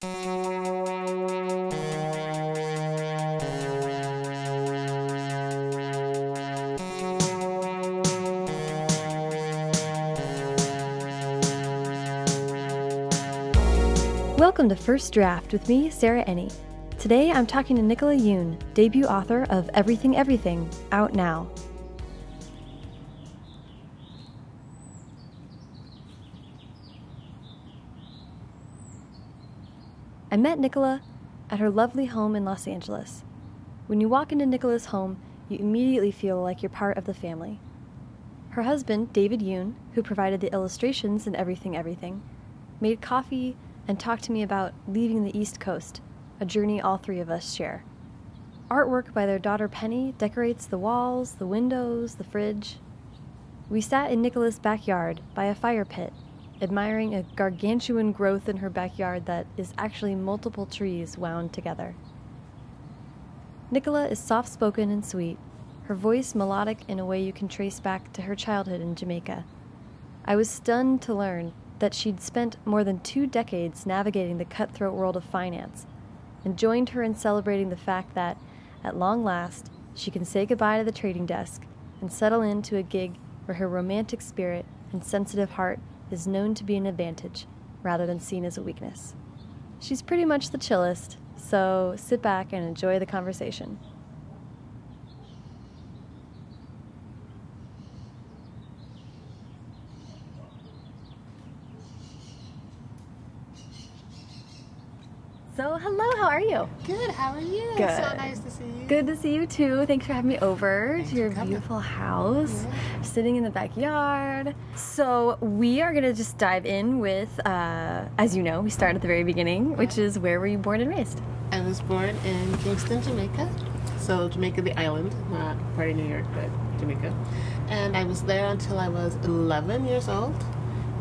Welcome to First Draft with me, Sarah Enni. Today I'm talking to Nicola Yoon, debut author of Everything Everything, out now. I met Nicola at her lovely home in Los Angeles. When you walk into Nicola's home, you immediately feel like you're part of the family. Her husband, David Yoon, who provided the illustrations in Everything Everything, made coffee and talked to me about leaving the East Coast, a journey all three of us share. Artwork by their daughter Penny decorates the walls, the windows, the fridge. We sat in Nicola's backyard by a fire pit, admiring a gargantuan growth in her backyard that is actually multiple trees wound together. Nicola is soft spoken and sweet, her voice melodic in a way you can trace back to her childhood in Jamaica. I was stunned to learn that she'd spent more than two decades navigating the cutthroat world of finance, and joined her in celebrating the fact that, at long last, she can say goodbye to the trading desk and settle into a gig where her romantic spirit and sensitive heart is known to be an advantage rather than seen as a weakness. She's pretty much the chillest, so sit back and enjoy the conversation. So, hello, how are you? Good, how are you? Good. So nice to see you. Good to see you too. Thanks for having me over Thanks to your beautiful house, sitting in the backyard. So, we are going to just dive in with, uh, as you know, we start at the very beginning, which is where were you born and raised? I was born in Kingston, Jamaica. So, Jamaica, the island, not part of New York, but Jamaica. And I was there until I was 11 years old.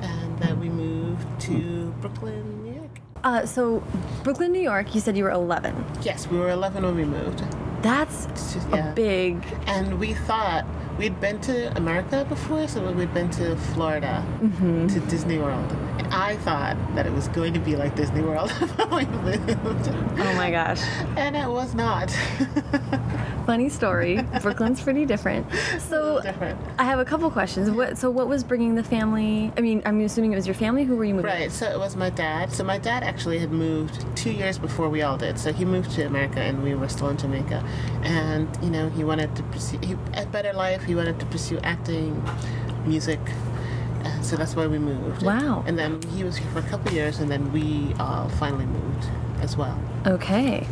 And then we moved to Brooklyn, New York. Uh, so, Brooklyn, New York, you said you were 11. Yes, we were 11 when we moved. That's just- a big. And we thought we'd been to America before, so we'd been to Florida Mm-hmm. to Disney World. And I thought that it was going to be like Disney World when we moved. Oh my gosh. And it was not. Funny story. Brooklyn's pretty different. So, different. I have a couple questions. What? So, what was bringing the family? I mean, I'm assuming it was your family. Who were you moving? Right, so it was my dad. So my dad actually had moved two years before we all did. So he moved to America and we were still in Jamaica. And, you know, he wanted to pursue he, a better life. He wanted to pursue acting, music. Uh, so that's why we moved. Wow. And then he was here for a couple years and then we all finally moved as well. Okay.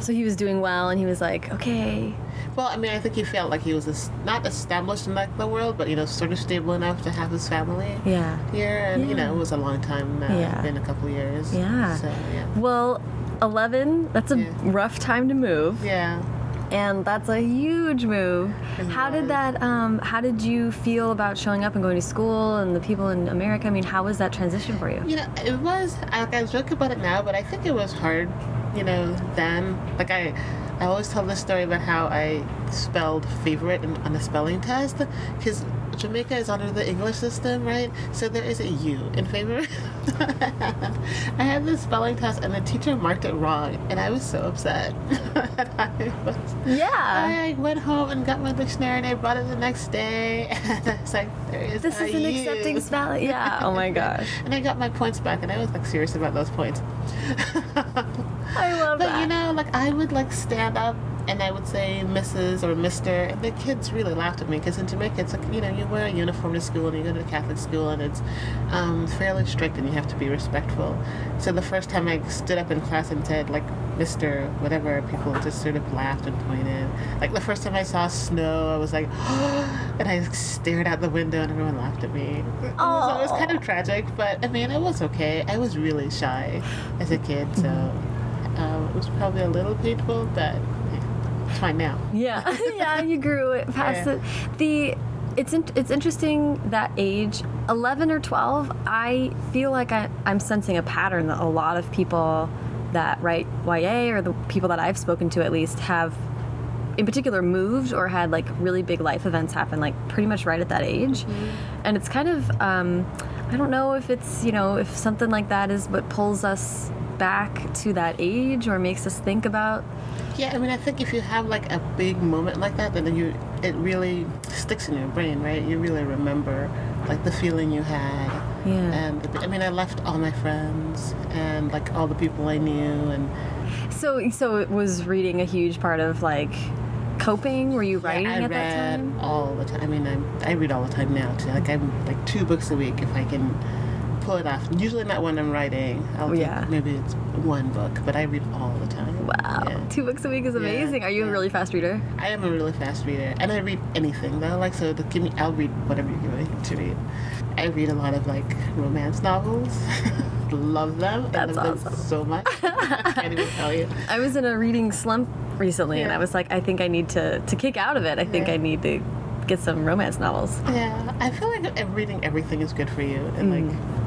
So he was doing well, and he was like, okay. Well, I mean, I think he felt like he was es- not established in like the world, but you know, sort of stable enough to have his family Yeah. here, and you know, it was a long time now. Yeah. Been a couple years. Yeah. So yeah. Well, 11, that's a Yeah. rough time to move. Yeah. And that's a huge move. How did that, um, how did you feel about showing up and going to school and the people in America? I mean, how was that transition for you? You know, it was. I, I joke about it now, but I think it was hard. You know, then like I, I always tell this story about how I spelled favorite in, on the spelling test because Jamaica is under the English system, right? So there is a U in favorite. I had this spelling test and the teacher marked it wrong, and I was so upset. I was, Yeah. I went home and got my dictionary and I brought it the next day. And I was like, there is This is an U. accepting spelling. Yeah. Oh my gosh. And I got my points back, and I was like serious about those points. I love but that. you know, like I would like stand up and I would say Mrs. or Mister, and the kids really laughed at me because in Jamaica it's like you know you wear a uniform to school and you go to the Catholic school and it's um, fairly strict and you have to be respectful. So the first time I stood up in class and said like Mister whatever, people just sort of laughed and pointed. Like the first time I saw snow, I was like, and I stared out the window and everyone laughed at me. It was, it was kind of tragic, but I mean it was okay. I was really shy as a kid, so. Um, it was probably a little painful, but it's fine now. Yeah, yeah, you grew it past Yeah. it. The it's in, it's interesting that age, eleven or twelve. I feel like I, I'm sensing a pattern that a lot of people that write YA or the people that I've spoken to at least have, in particular, moved or had like really big life events happen like pretty much right at that age, and it's kind of um, I don't know if it's you know if something like that is what pulls us back to that age or makes us think about Yeah, I mean, I think if you have like a big moment like that, then you it really sticks in your brain, right? You really remember like the feeling you had. Yeah. And I mean, I left all my friends and like all the people I knew, and So, so it was reading a huge part of like coping. Were you writing I at read that time? all the time. I mean, I'm, I read all the time now too. Like I'm like two books a week if I can pull it off. Usually not when I'm writing. I'll Yeah. maybe it's one book, but I read all the time. Wow, Yeah. two books a week is amazing. Are you a really fast reader? I am a really fast reader, and I read anything though. Like so, give me, I'll read whatever you give me to read. I read a lot of like romance novels. love them. That's I love them awesome. so much. I can't even tell you. I was in a reading slump recently, and I was like, I think I need to to kick out of it. I think Yeah. I need to get some romance novels. Yeah, I feel like reading everything is good for you, and Mm. like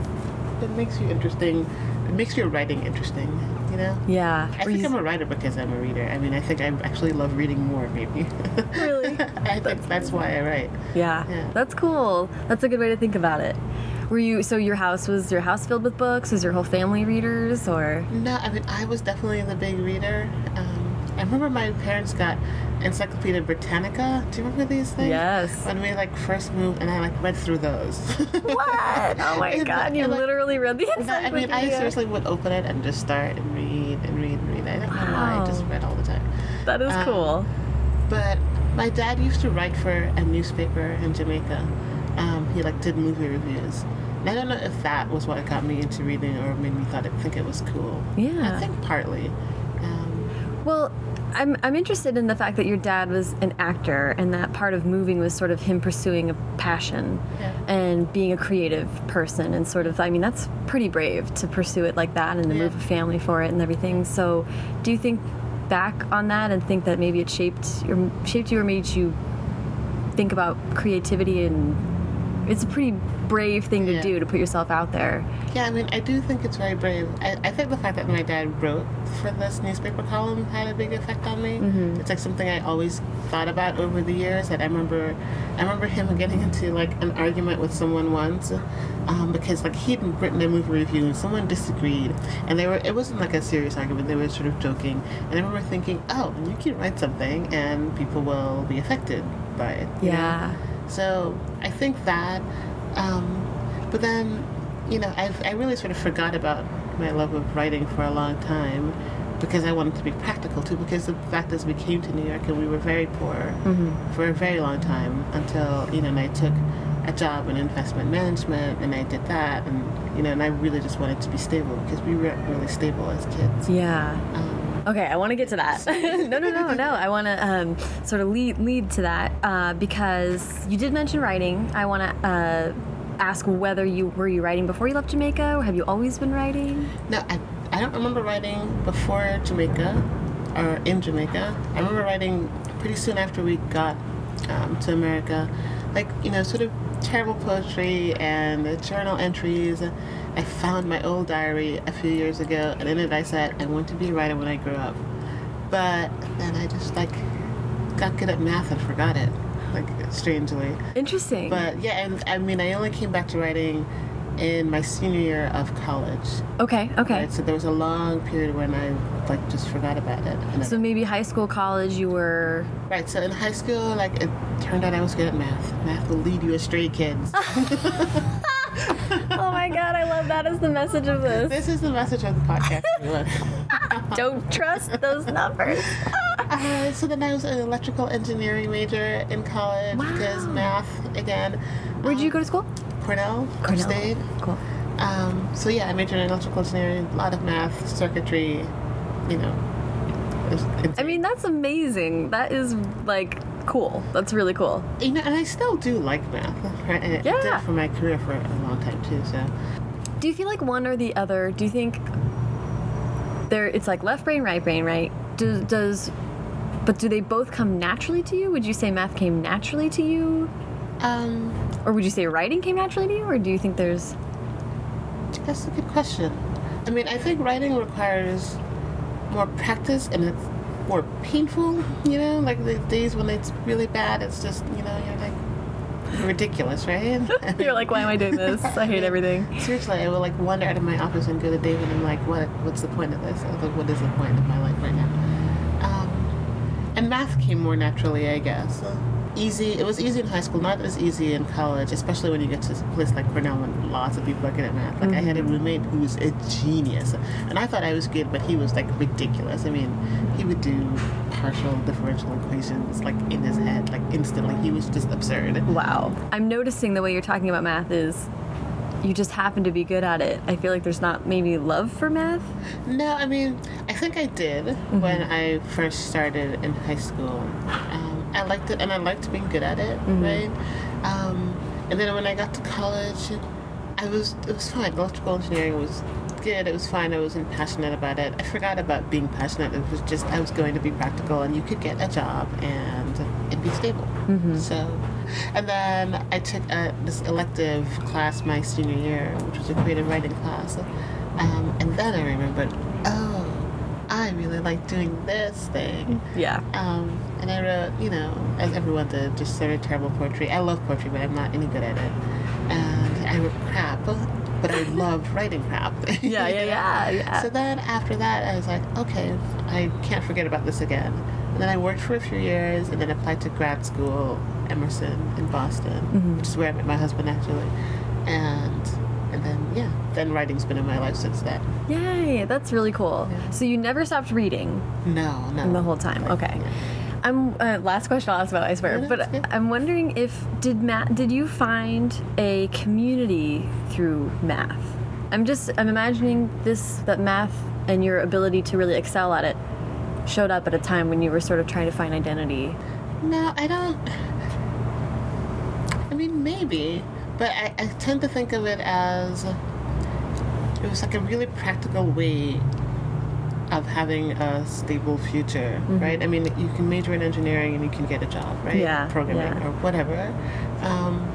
it makes you interesting. It makes your writing interesting. You know. Yeah. I think I'm a writer because I'm a reader. I mean, I think I actually love reading more, maybe. Really? I think that's why I write. Yeah. Yeah. That's cool. That's a good way to think about it. Were you so your house was your house filled with books? Was your whole family readers or No, I mean, I was definitely the big reader. Um, I remember my parents got Encyclopedia Britannica. Do you remember these things? Yes. When we like first moved, and I like read through those. What? Oh my And, god, you and, like, literally read the I mean, I seriously would open it and just start and read and read and read. I don't know why, I just read all the time. That is um, cool. But my dad used to write for a newspaper in Jamaica. Um, he like did movie reviews. And I don't know if that was what got me into reading or made me thought it, think it was cool. Yeah. I think partly. Well, I'm I'm interested in the fact that your dad was an actor and that part of moving was sort of him pursuing a passion Yeah. and being a creative person and sort of I mean that's pretty brave to pursue it like that and to Yeah. move a family for it and everything. So, do you think back on that and think that maybe it shaped or shaped you or made you think about creativity and it's a pretty brave thing to Yeah. do to put yourself out there. Yeah, I mean, I do think it's very brave. I, I think the fact that my dad wrote for this newspaper column had a big effect on me. Mhm. It's like something I always thought about over the years. That I remember, I remember him getting into like an argument with someone once, um, because like he'd written a movie review and someone disagreed, and they were it wasn't like a serious argument. They were sort of joking, and I remember thinking, oh, you can write something and people will be affected by it. Yeah. know? So I think that, um, but then, you know, I've, I really sort of forgot about my love of writing for a long time because I wanted to be practical too. Because the fact is, we came to New York and we were very poor Mhm. for a very long time until you know, and I took a job in investment management and I did that, and you know, and I really just wanted to be stable because we weren't really stable as kids. Yeah. Um, Okay, I want to get to that. no, no, no, no. I want to um, sort of lead lead to that uh, because you did mention writing. I want to uh, ask whether you were you writing before you left Jamaica, or have you always been writing? No, I, I don't remember writing before Jamaica or in Jamaica. I remember writing pretty soon after we got um, to America, like, you know, sort of terrible poetry and uh, journal entries. I found my old diary a few years ago, and in it I said, I want to be a writer when I grow up. But then I just, like, got good at math and forgot it, like, strangely. Interesting. But yeah, and I mean, I only came back to writing in my senior year of college. okay, okay. Right, so there was a long period when I like just forgot about it. And So maybe high school, college, you were. right, so in high school, like it turned out I was good at math. Math will lead you astray, kids. oh my god, I love that as the message of this. this is the message of the podcast. Don't trust those numbers. uh, so then I was an electrical engineering major in college because math again. Where'd you um, go to school? Cornell, Cornell. upstate. Cool. Um, so yeah, I majored in electrical engineering, a lot of math, circuitry. You know, it was I mean, that's amazing. That is like cool. That's really cool. You know, and I still do like math. Right? And I did Yeah. for my career for a long time too. So Do you feel like one or the other? Do you think there? It's like left brain, right brain, right? Does does, but do they both come naturally to you? Would you say math came naturally to you, um, or would you say writing came naturally to you, or do you think there's? that's a good question. I mean, I think writing requires more practice and it's more painful. You know, like the days when it's really bad, it's just you know you're like ridiculous, right? You're like, why am I doing this? I hate everything. Seriously, I would like wander out of my office and go to David and like, what? What's the point of this? I was like, what is the point of my life right now? Um, and math came more naturally, I guess. Easy. It was easy in high school, not as easy in college, especially when you get to a place like Cornell when lots of people are good at math. Like I had a roommate who was a genius, and I thought I was good, but he was like ridiculous. I mean, he would do partial differential equations like in his head, like instantly. He was just absurd. Wow. I'm noticing the way you're talking about math is you just happen to be good at it. I feel like there's not maybe love for math. No, I mean, I think I did when I first started in high school. Um, I liked it, and I liked being good at it, right? Um, and then when I got to college, I was it was fine. Electrical engineering was good. It was fine. I wasn't passionate about it. I forgot about being passionate. It was just I was going to be practical, and you could get a job and it'd be stable. So, and then I took uh this elective class my senior year, which was a creative writing class. Um, and then I remembered, oh, I really like doing this thing. Yeah. Um, and I wrote, you know, as everyone did, just sort of terrible poetry. I love poetry, but I'm not any good at it. And I wrote crap, but I loved writing crap. Yeah, yeah, yeah, yeah. So then after that, I was like, okay, I can't forget about this again. And then I worked for a few years and then applied to grad school, Emerson in Boston, Mm-hmm. which is where I met my husband actually. And and yeah, then writing's been in my life since then. Yay, that's really cool. Yeah. So you never stopped reading No, no. the whole time. Okay. yeah. I'm uh, last question I'll ask about I swear, No, but good. I'm wondering if did math did you find a community through math? I'm just I'm imagining this that math and your ability to really excel at it showed up at a time when you were sort of trying to find identity. No, I don't. I mean, maybe, but I, I tend to think of it as it was like a really practical way of having a stable future, right? I mean, you can major in engineering and you can get a job, right? Yeah, Programming yeah. or whatever. Um,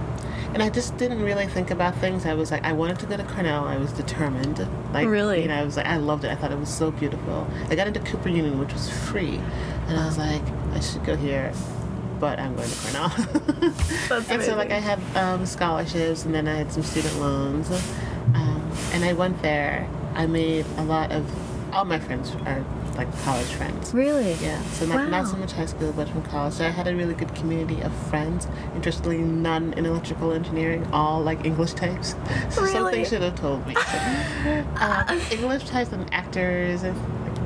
and I just didn't really think about things. I was like, I wanted to go to Cornell. I was determined. Like, Really? You know, I was like, I loved it. I thought it was so beautiful. I got into Cooper Union, which was free, and I was like, I should go here, but I'm going to Cornell. That's and so, like. I had um, scholarships, and then I had some student loans, um, and I went there. I made a lot of. All my friends are like college friends. Really? Yeah, so not, not so much high school, but from college. So I had a really good community of friends. Interestingly, none in electrical engineering, all like English types. So Really? something should have told me. um, English types and actors, and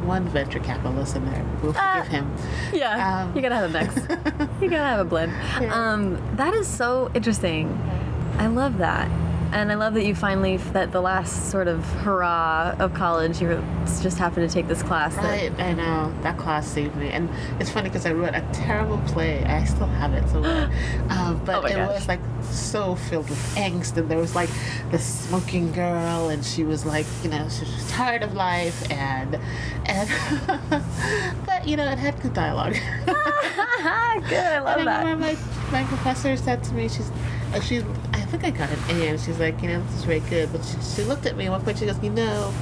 one venture capitalist in there. We'll Ah. forgive him. Yeah, Um, you gotta have a mix. you gotta have a blend. Yeah. Um, that is so interesting. I love that, and I love that you finally that the last sort of hurrah of college, you just happened to take this class. that- Right, I know that class saved me, and it's funny because I wrote a terrible play. I still have it somewhere, uh, but Oh it gosh. was like so filled with angst, and there was like the smoking girl, and she was like, you know, she was tired of life, and and but you know, it had good dialogue. Good, I love and I that. my, my professor said to me, she's, she, think I got an A, and she's like, you know, this is very good. But she, she looked at me at one point, she goes, you know,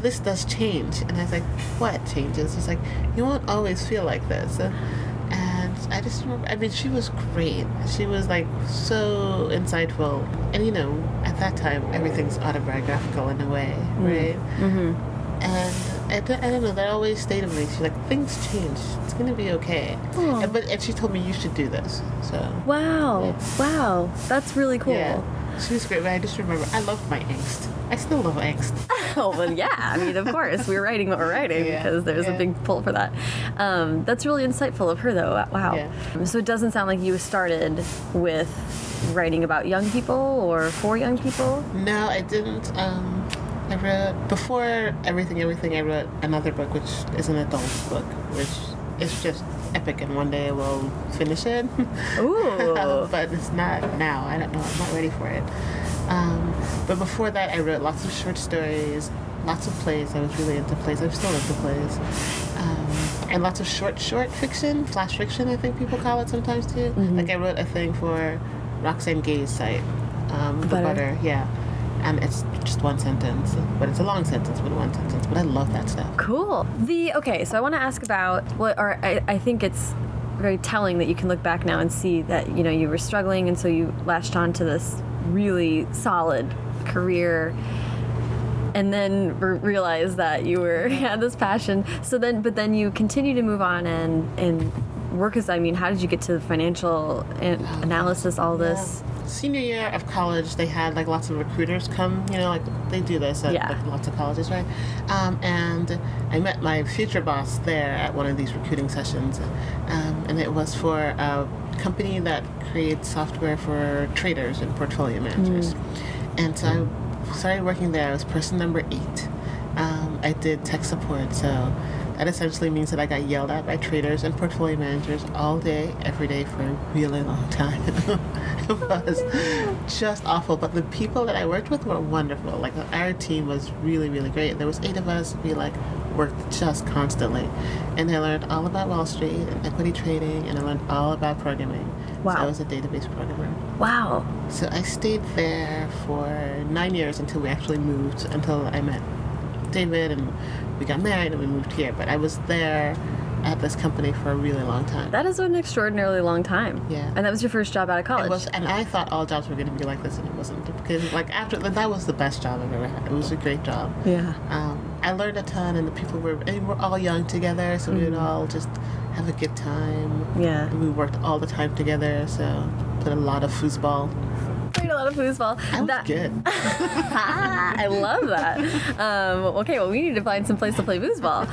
this does change. And I was like, what changes? She's like, you won't always feel like this. And I just remember, I mean, she was great. She was like so insightful. And you know, at that time, everything's autobiographical in a way, right? Mm-hmm. And I don't, I don't know, that always stayed with me. She's like, things change. It's going to be okay. Aw. And, but, and she told me, you should do this. So, Wow, Yeah. wow, that's really cool. yeah. She was great, but I just remember, I loved my angst. I still love angst. Oh well, yeah. I mean, of course, we're writing what we're writing Yeah, because there's a big pull for that. Um, that's really insightful of her, though. Wow. Yeah. So it doesn't sound like you started with writing about young people or for young people. No, I didn't. Um, I wrote, before Everything, Everything, I wrote another book, which is an adult book, which is just epic, and one day I will finish it. Ooh. but it's not now. I don't know. I'm not ready for it. Um, but before that, I wrote lots of short stories, lots of plays. I was really into plays. I'm still into plays. Um, and lots of short, short fiction, flash fiction, I think people call it sometimes too. Like I wrote a thing for Roxanne Gay's site, um, The Butter. Butter. Yeah. And it's just one sentence, but it's a long sentence, but one sentence. But I love that stuff. Cool. The okay, so I want to ask about what, or I, I think it's very telling that you can look back now and see that you know you were struggling, and so you latched on to this really solid career and then re- realize that you were had this passion. So then, but then you continue to move on and and work as. I mean, how did you get to the financial an- analysis? All this. Senior year of college, they had like lots of recruiters come. You know, like they do this at Yeah. like, lots of colleges, right? Um, and I met my future boss there at one of these recruiting sessions, um, and it was for a company that creates software for traders and portfolio managers. And so I started working there. I was person number eight. Um, I did tech support, so that essentially means that I got yelled at by traders and portfolio managers all day, every day for a really long time. it was just awful, but the people that I worked with were wonderful. Like our team was really, really great. There was eight of us. We like worked just constantly, and I learned all about Wall Street and equity trading, and I learned all about programming. Wow. So I was a database programmer. Wow. So I stayed there for nine years until we actually moved, until I met David and we got married and we moved here. But I was there at this company for a really long time. That is an extraordinarily long time. Yeah. And that was your first job out of college. It was, and I thought all jobs were going to be like this, and it wasn't. Because like after that was the best job I've ever had. It was a great job. yeah. Um, I learned a ton, and the people were and we're all young together, so we would all just have a good time. Yeah. And we worked all the time together, so played a lot of foosball. Played a lot of foosball. Was That- good. I love that. Um, okay, well, we need to find some place to play foosball.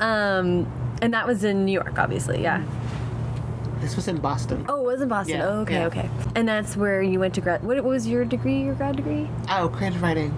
Um, and that was in New York, obviously, yeah. This was in Boston. Oh, it was in Boston. Yeah, oh, okay, yeah. okay. And that's where you went to grad. What was your degree, your grad degree? Oh, creative writing.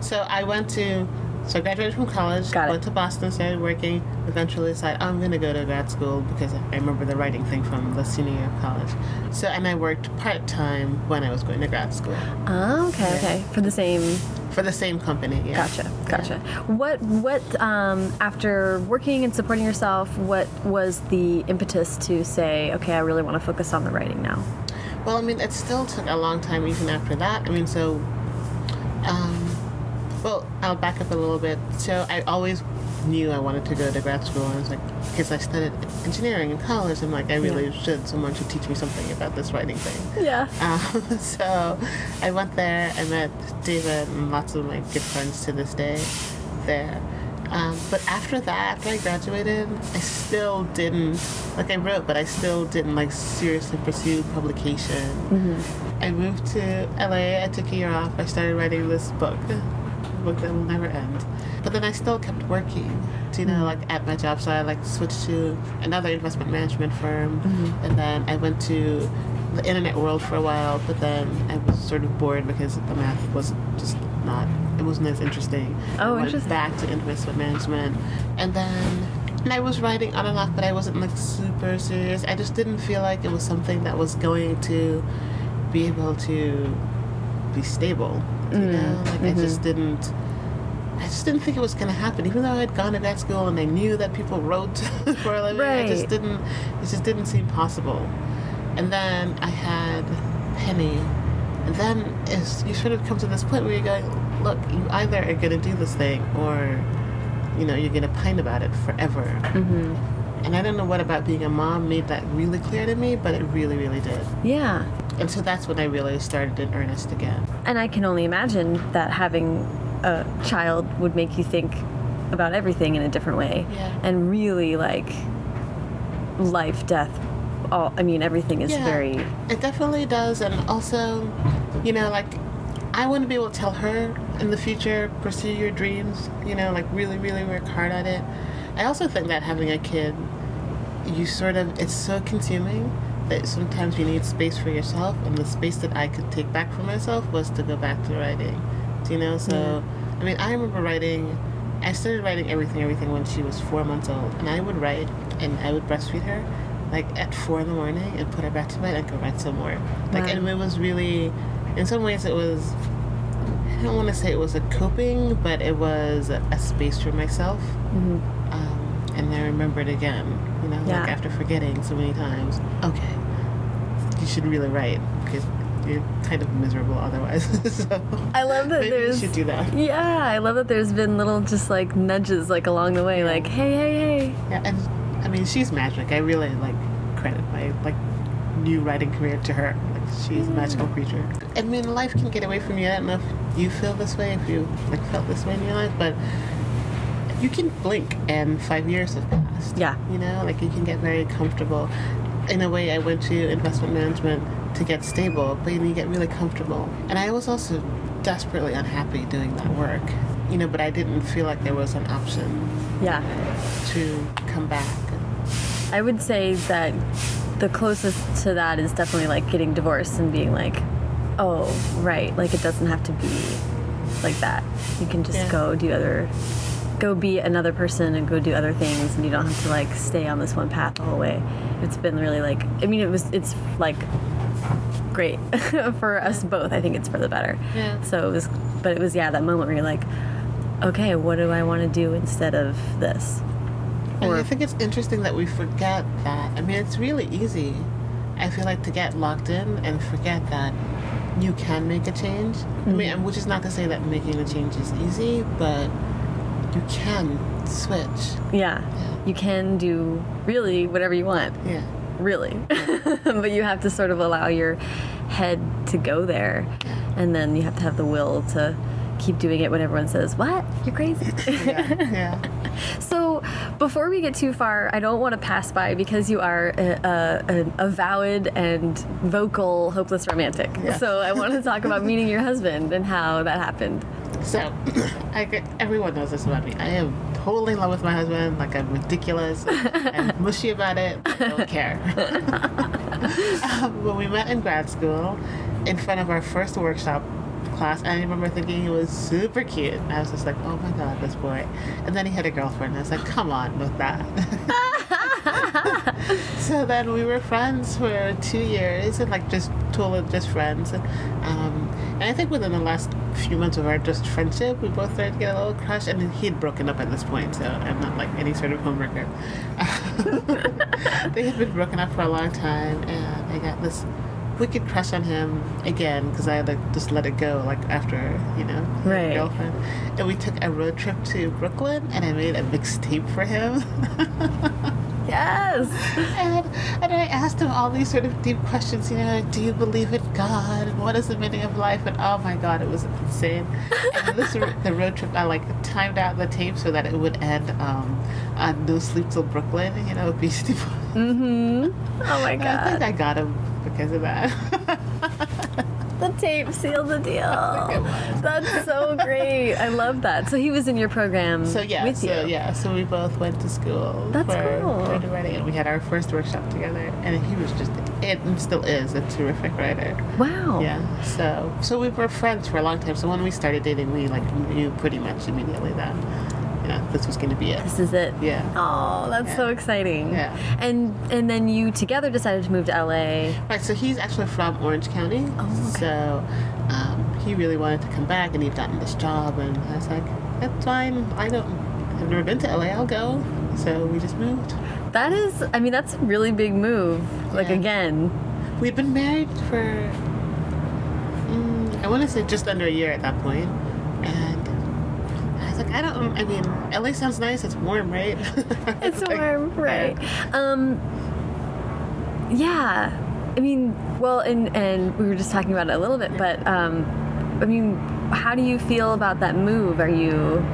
So I went to, so I graduated from college, Got it. went to Boston, started working, eventually decided I'm going to go to grad school because I remember the writing thing from the senior year of college. So, and I worked part time when I was going to grad school Oh, okay, okay. For the same. for the same company. Yeah. Gotcha, gotcha. What, what, um, after working and supporting yourself, what was the impetus to say, okay, I really want to focus on the writing now? Well, I mean, it still took a long time even after that. I mean, so, um, well, I'll back up a little bit. So I always knew I wanted to go to grad school. I was like, because I studied engineering in college, I'm like, I really Yeah. should. Someone should teach me something about this writing thing. Yeah. Um, so I went there. I met David and lots of my good friends to this day there. Um, but after that, after I graduated, I still didn't like I wrote, but I still didn't like seriously pursue publication. I moved to LA. I took a year off. I started writing this book, book that will never end. But then I still kept working. You know, like at my job, so I like switched to another investment management firm, mm-hmm. and then I went to the internet world for a while. But then I was sort of bored because the math was just not. It wasn't as interesting. Oh, I went interesting. back to investment management, and then. And I was writing on and off, but I wasn't like super serious. I just didn't feel like it was something that was going to be able to be stable. You Mm, know, like I mm-hmm. just didn't. I just didn't think it was going to happen, even though I had gone to grad school and I knew that people wrote for a living. I just didn't. It just didn't seem possible. And then I had Penny, and then it's, you sort of come to this point where you're going, look, you either are going to do this thing or, you know, you're going to pine about it forever. Mm-hmm. And I don't know what about being a mom made that really clear to me, but it really, really did. Yeah. And so that's when I really started in earnest again. And I can only imagine that having a child would make you think about everything in a different way. Yeah. And really like life, death, all I mean everything is Yeah. very It definitely does, and also, you know, like I want to be able to tell her in the future, pursue your dreams. You know, like really, really work hard at it. I also think that having a kid, you sort of it's so consuming sometimes you need space for yourself, and the space that I could take back for myself was to go back to writing. Do you know? So, I mean, I remember writing. I started writing everything, everything when she was four months old, and I would write, and I would breastfeed her, like at four in the morning, and put her back to bed and go write some more. Like, Wow. and it was really, in some ways, it was. I don't want to say it was a coping, but it was a, space for myself. mhm. Um, and I remembered again, you know, Yeah. like after forgetting so many times. Okay, should really write because you're kind of miserable otherwise. so I love that there's you should do that. Yeah, I love that there's been little just like nudges like along the way, like, hey, hey, hey. Yeah, and I mean, she's magic. I really like credit my like new writing career to her. Like she's a magical creature. I mean, life can get away from you. I don't know if you feel this way, if you like felt this way in your life, but you can blink and five years have passed. Yeah. You know, like you can get very comfortable. In a way, I went to investment management to get stable, but you get really comfortable. And I was also desperately unhappy doing that work. You know, but I didn't feel like there was an option Yeah. to come back. I would say that the closest to that is definitely like getting divorced and being like, oh, right, like it doesn't have to be like that. You can just Yeah. go do other, go be another person and go do other things, and you don't have to like stay on this one path the whole way. It's been really like, I mean, it was, it's like great for us both. I think it's for the better. Yeah. So it was, but it was, yeah, that moment where you're like, okay, what do I want to do instead of this? And I think it's interesting that we forget that. I mean, it's really easy, I feel like, to get locked in and forget that you can make a change. I mean, mm-hmm. which is not to say that making a change is easy, but you can switch. Yeah. Yeah. You can do really whatever you want, Yeah. really. but you have to sort of allow your head to go there. And then you have to have the will to keep doing it when everyone says, What? You're crazy. Yeah. yeah. so, before we get too far, I don't want to pass by because you are a, a, an avowed and vocal hopeless romantic. Yeah. So, I want to talk about meeting your husband and how that happened. So, I everyone knows this about me. I am totally in love with my husband. Like, I'm ridiculous. I'm mushy about it. I don't care. um, when we met in grad school, in front of our first workshop class, I remember thinking he was super cute. I was just like, oh my god, this boy. And then he had a girlfriend. And I was like, come on with that. so then we were friends for two years and like just totally just friends. And, um, and I think within the last few months of our just friendship, we both started to get a little crush. And then he'd broken up at this point, so I'm not like any sort of homewrecker. they had been broken up for a long time, and I got this wicked crush on him again because I had like just let it go like after you know he Right. girlfriend. And we took a road trip to Brooklyn, and I made a mixtape for him. Yes. And, and I asked him all these sort of deep questions, you know, like, do you believe in God? And what is the meaning of life? And oh my God, it was insane. and this the road trip, I like timed out the tape so that it would end um, on No Sleep Till Brooklyn, you know, Beastie Boys. Mm-hmm. Oh my And I think. I got him because of that. The tape sealed the deal. think it was. That's so great. I love that. So he was in your program so yeah, with so you. yeah, so we both went to school That's for cool. creative writing, and we had our first workshop together. And he was just, it and still is, a terrific writer. Wow. Yeah. So so we were friends for a long time. So when we started dating, we like knew pretty much immediately that this was going to be it. This is it. Yeah. Oh, that's so exciting. Yeah. And and then you together decided to move to LA. Right. So he's actually from Orange County. Oh, okay. So um, he really wanted to come back, and he'd gotten this job, and I was like, that's fine. I don't. I've never been to LA. I'll go. So we just moved. That is I mean that's a really big move. Like Yeah. again. We'd been married for mm, I want to say just under a year at that point, and I was like, I don't. I mean, LA sounds nice. It's warm, right? It's like- warm, right? yeah. Um yeah. I mean, well, and and we were just talking about it a little bit, but um I mean, how do you feel about that move? Are you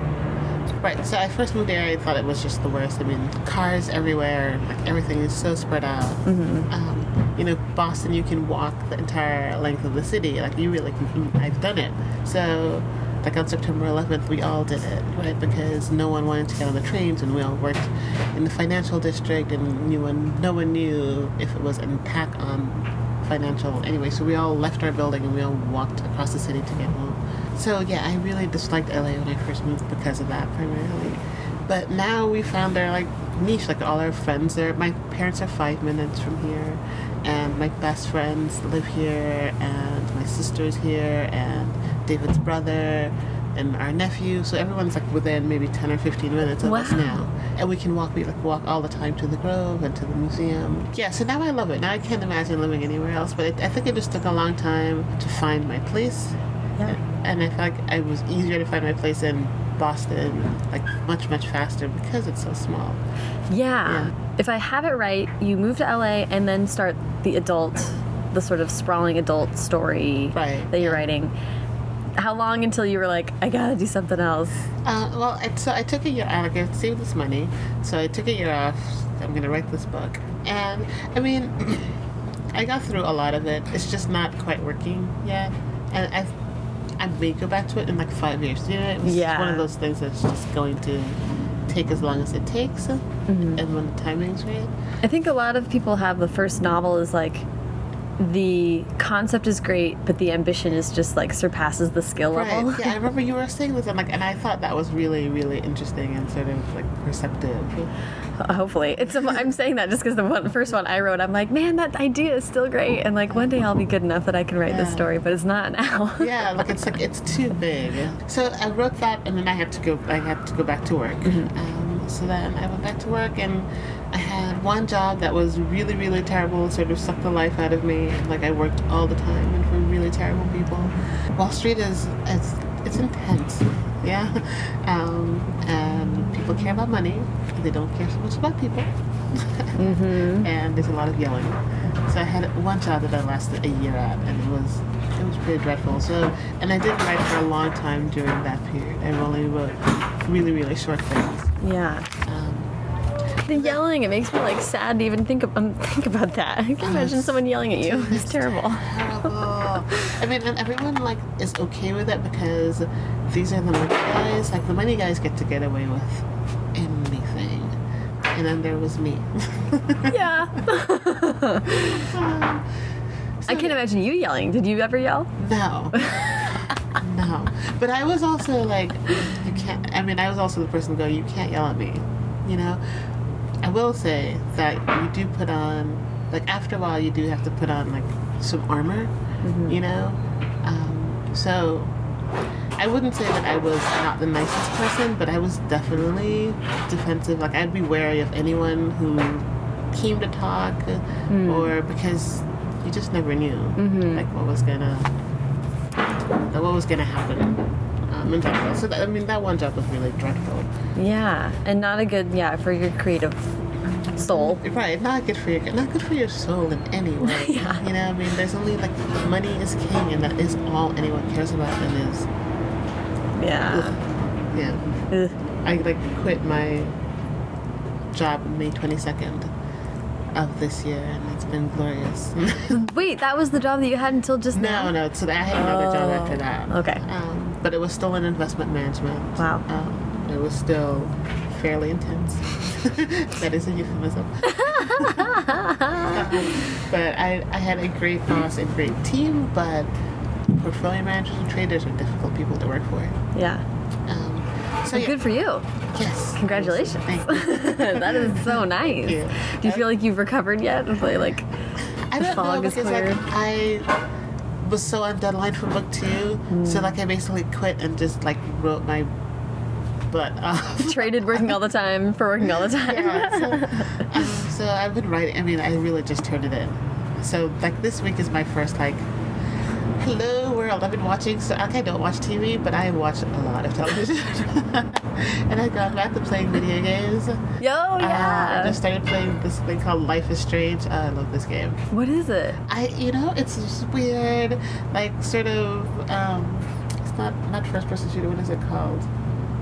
Right. So I first moved there. I thought it was just the worst. I mean, cars everywhere. Like everything is so spread out. Mm-hmm. Um, you know, Boston, you can walk the entire length of the city. Like you really can. I've done it. So, like on September 11th, we all did it, right? Because no one wanted to get on the trains, and we all worked in the financial district, and no one, no one knew if it was an attack on financial. Anyway, so we all left our building and we all walked across the city to get home. So yeah, I really disliked LA when I first moved because of that primarily. But now we found our like niche, like all our friends there. My parents are five minutes from here, and my best friends live here, and my sister's here, and David's brother, and our nephew. So everyone's like within maybe ten or fifteen minutes of us now, and we can walk. We like walk all the time to the Grove and to the museum. Yeah, so now I love it. Now I can't imagine living anywhere else. But it, I think it just took a long time to find my place Yeah. and I feel like it was easier to find my place in Boston like much much faster because it's so small. Yeah. Yeah. If I have it right, you move to LA and then start the adult, the sort of sprawling adult story Right, that you're yeah. writing. How long until you were like, I gotta do something else? Uh, well, I, so I took a year. I like I saved this money, so I took a year off. I'm gonna write this book, and I mean, I got through a lot of it. It's just not quite working yet, and I, I may go back to it in like five years. You know, Yeah. one of those things that's just going to take as long as it takes, Mm-hmm. and when the timing's right. I think a lot of people have the first novel is like, the concept is great, but the ambition is just like surpasses the skill level. Right. Yeah, I remember you were saying this, and like, and I thought that was really, really interesting and sort of like perceptive. Hopefully, it's. I'm saying that just because the one, first one I wrote, I'm like, man, that idea is still great, and like one day I'll be good enough that I can write this story, but it's not now. yeah, like it's like it's too big. So I wrote that, and then I had to go. I had to go back to work. Um, so then I went back to work, and I had one job that was really, really terrible. Sort of sucked the life out of me. Like I worked all the time and for really terrible people. Wall Street is it's it's intense. Yeah, um, and people care about money. They don't care so much about people. and there's a lot of yelling. So I had one job that I lasted a year at, and it was it was pretty dreadful. So, and I didn't write for a long time during that period. I only wrote really, really short things. yeah. Um, The yelling, it makes me like sad to even think of, um, think about that. I can not imagine someone yelling at you. It's terrible. terrible. I mean, and everyone like is okay with it because these are the money guys. Like the money guys get to get away with anything, and then there was me. Yeah. I can't imagine you yelling. Did you ever yell? No. no. But I was also like, you can't, I mean, I was also the person to go, you can't yell at me. You know? I will say that you do put on, like, after a while, you do have to put on, like, some armor, you know? Um, so I wouldn't say that I was not the nicest person, but I was definitely defensive. Like, I'd be wary of anyone who came to talk or because you just never knew like what was gonna that what was gonna happen um, in general. So that, I mean that one job was really dreadful. Yeah, and not a good yeah for your creative soul. Right, not good for your not good for your soul in any way. Yeah. You know, I mean there's only like money is king and that is all anyone cares about and is Yeah. yeah. Ugh. I like quit my job May twenty second of this year and it's been glorious. Wait, that was the job that you had until just now. No, no. So I had another job Oh, after that. okay. Um, but it was still in investment management. Wow. Um, it was still fairly intense. that is a euphemism. But I, I had a great boss and great team, but portfolio managers and traders are difficult people to work for. Yeah. Um, so yeah, Good for you. yes. Congratulations. Thank you. that is so nice. you. Do you feel like you've recovered yet? Of like, like I the fog know is like? I was so on deadline for book two, so like I basically quit and just like wrote my butt off. traded working all the time for working all the time. yeah, so, um, so I've been writing. I mean, I really just turned it in. So like this week is my first like. Hello world. I've been watching. So like, I don't watch TV, but I watch a lot of television. and I've gone back to playing video games. Yo, Uh, yeah. I just started playing this thing called Life is Strange. Uh, I love this game. what is it? I, you know, it's just weird, like sort of. Um, it's not not first person shooter. What is it called?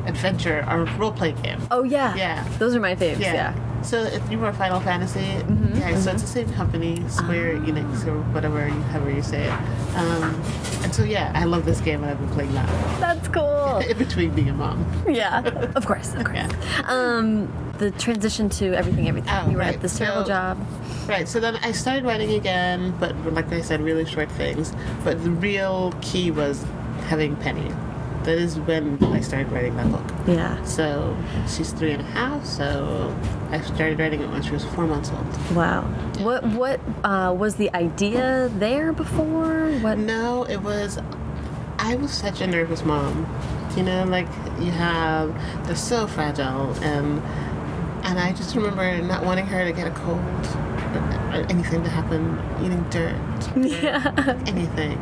Adventure or role playing game. Oh yeah. Yeah. Those are my faves. Yeah. So if you were Final Fantasy, Mm-hmm, yeah. So it's the same company, Square Ah. Enix or whatever, you, however you say it. Um, and so yeah, I love this game, and I've been playing that That's cool. in between being a mom. yeah. Of course. Of course. Yeah. Um, the transition to everything, everything. Oh, you were right. at this terrible So- job. Right. So then I started writing again, but like I said, really short things. But the real key was having Penny. That is when I started writing that book. Yeah. So she's three and a half. So I started writing it when she was four months old. Wow. What what uh, was the idea there before? What? No, it was. I was such a nervous mom. You know, like you have, they're so fragile, and and I just remember not wanting her to get a cold, or, anything to happen, eating dirt, Yeah. anything.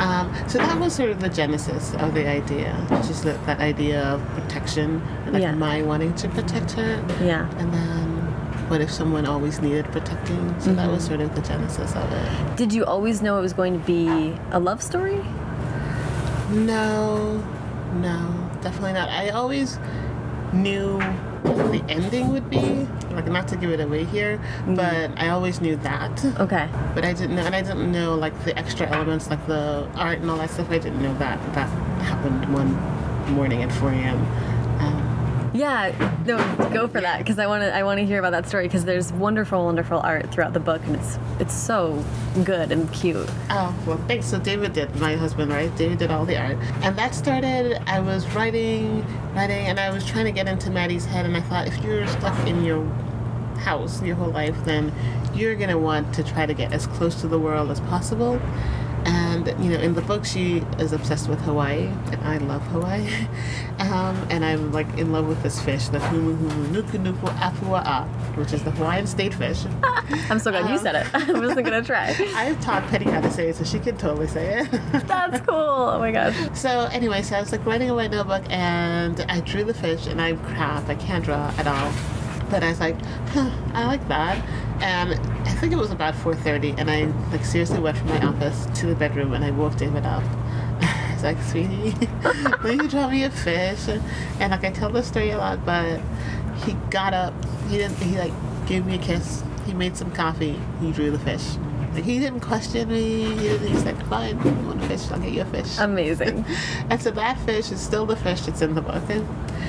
Um, so that was sort of the genesis of the idea, just that, that idea of protection, and like Yeah. my wanting to protect her, Yeah. and then what if someone always needed protecting? So that Mm-hmm. was sort of the genesis of it. Did you always know it was going to be a love story? No, no, definitely not. I always knew what the ending would be, like not to give it away here, Mm-hmm. but I always knew that. Okay. But I didn't know, and I didn't know like the extra elements, like the art and all that stuff. I didn't know that that happened one morning at 4 a.m. Yeah, no, go for that because I want to. I want to hear about that story because there's wonderful, wonderful art throughout the book, and it's it's so good and cute. oh well, thanks. So David did my husband, right? David did all the art, and that started. I was writing, writing, and I was trying to get into Maddie's head, and I thought if you're stuck in your house your whole life, then you're gonna want to try to get as close to the world as possible. And you know, in the book, she is obsessed with Hawaii, and I love Hawaii. Um, and I'm like in love with this fish, the humu humu nuku nuku apua'a, which is the Hawaiian state fish. I'm so glad you said it. I wasn't gonna try. I've taught Penny how to say it, so she can totally say it. That's cool. Oh my gosh. so anyway, so I was like writing in my notebook, and I drew the fish, and I'm crap. I can't draw at all. But I was like, huh, I like that. And I think it was about 4:30, and I like seriously went from my office to the bedroom, and I woke David up. I was like, sweetie, will you draw me a fish? And like I tell this story a lot, but he got up. He didn't. He like gave me a kiss. He made some coffee. He drew the fish. He didn't question me. He didn't, he's like, fine, you want a fish? I'll get you a fish. Amazing. and so that fish is still the fish that's in the book.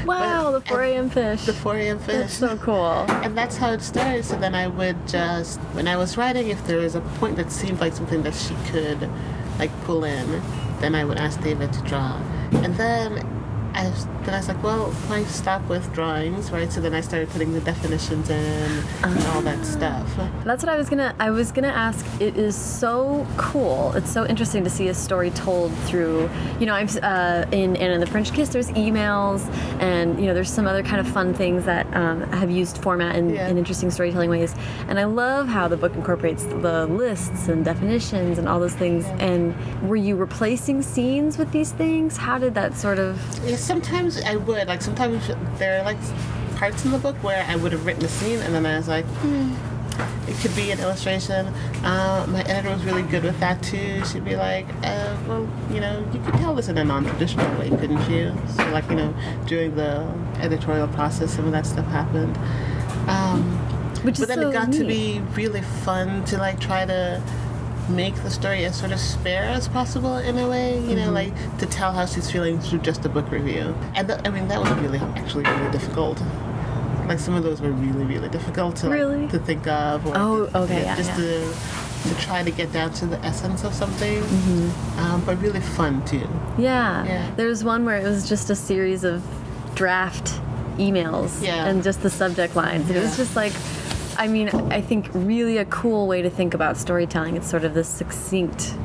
Wow, the 4 a.m. fish. The 4 a.m. fish. That's so cool. And that's how it started. So then I would just, when I was writing, if there was a point that seemed like something that she could, like, pull in, then I would ask David to draw. And then I was, then I was like, well, why stop with drawings, right? So then I started putting the definitions in and all that stuff. That's what I was gonna. I was gonna ask. It is so cool. It's so interesting to see a story told through. You know, I've uh, Anna and the French Kiss. There's emails, and you know, there's some other kind of fun things that um, have used format in, Yeah. in interesting storytelling ways. And I love how the book incorporates the lists and definitions and all those things. And were you replacing scenes with these things? How did that sort of? Yeah, sometimes I would. Like, sometimes there are, like, parts in the book where I would have written a scene and then I was like, hmm, it could be an illustration. Uh, my editor was really good with that too. She'd be like, uh, well, you know, you could tell this in a non-traditional way, couldn't you? So, like, you know, during the editorial process, some of that stuff happened. Um, Which is but then so it got to be really fun to like try to make the story as sort of spare as possible in a way, you know, like to tell how she's feeling through just a book review. And th- I mean, that was really actually really difficult. Like some of those were really, really difficult to like, Really? to think of. Or, Oh, okay, yeah, just yeah. to to try to get down to the essence of something, Mm-hmm. um, but really fun too. Yeah. Yeah. There was one where it was just a series of draft emails Yeah. and just the subject lines. And it was just like, I mean, I think really a cool way to think about storytelling. It's sort of this succinct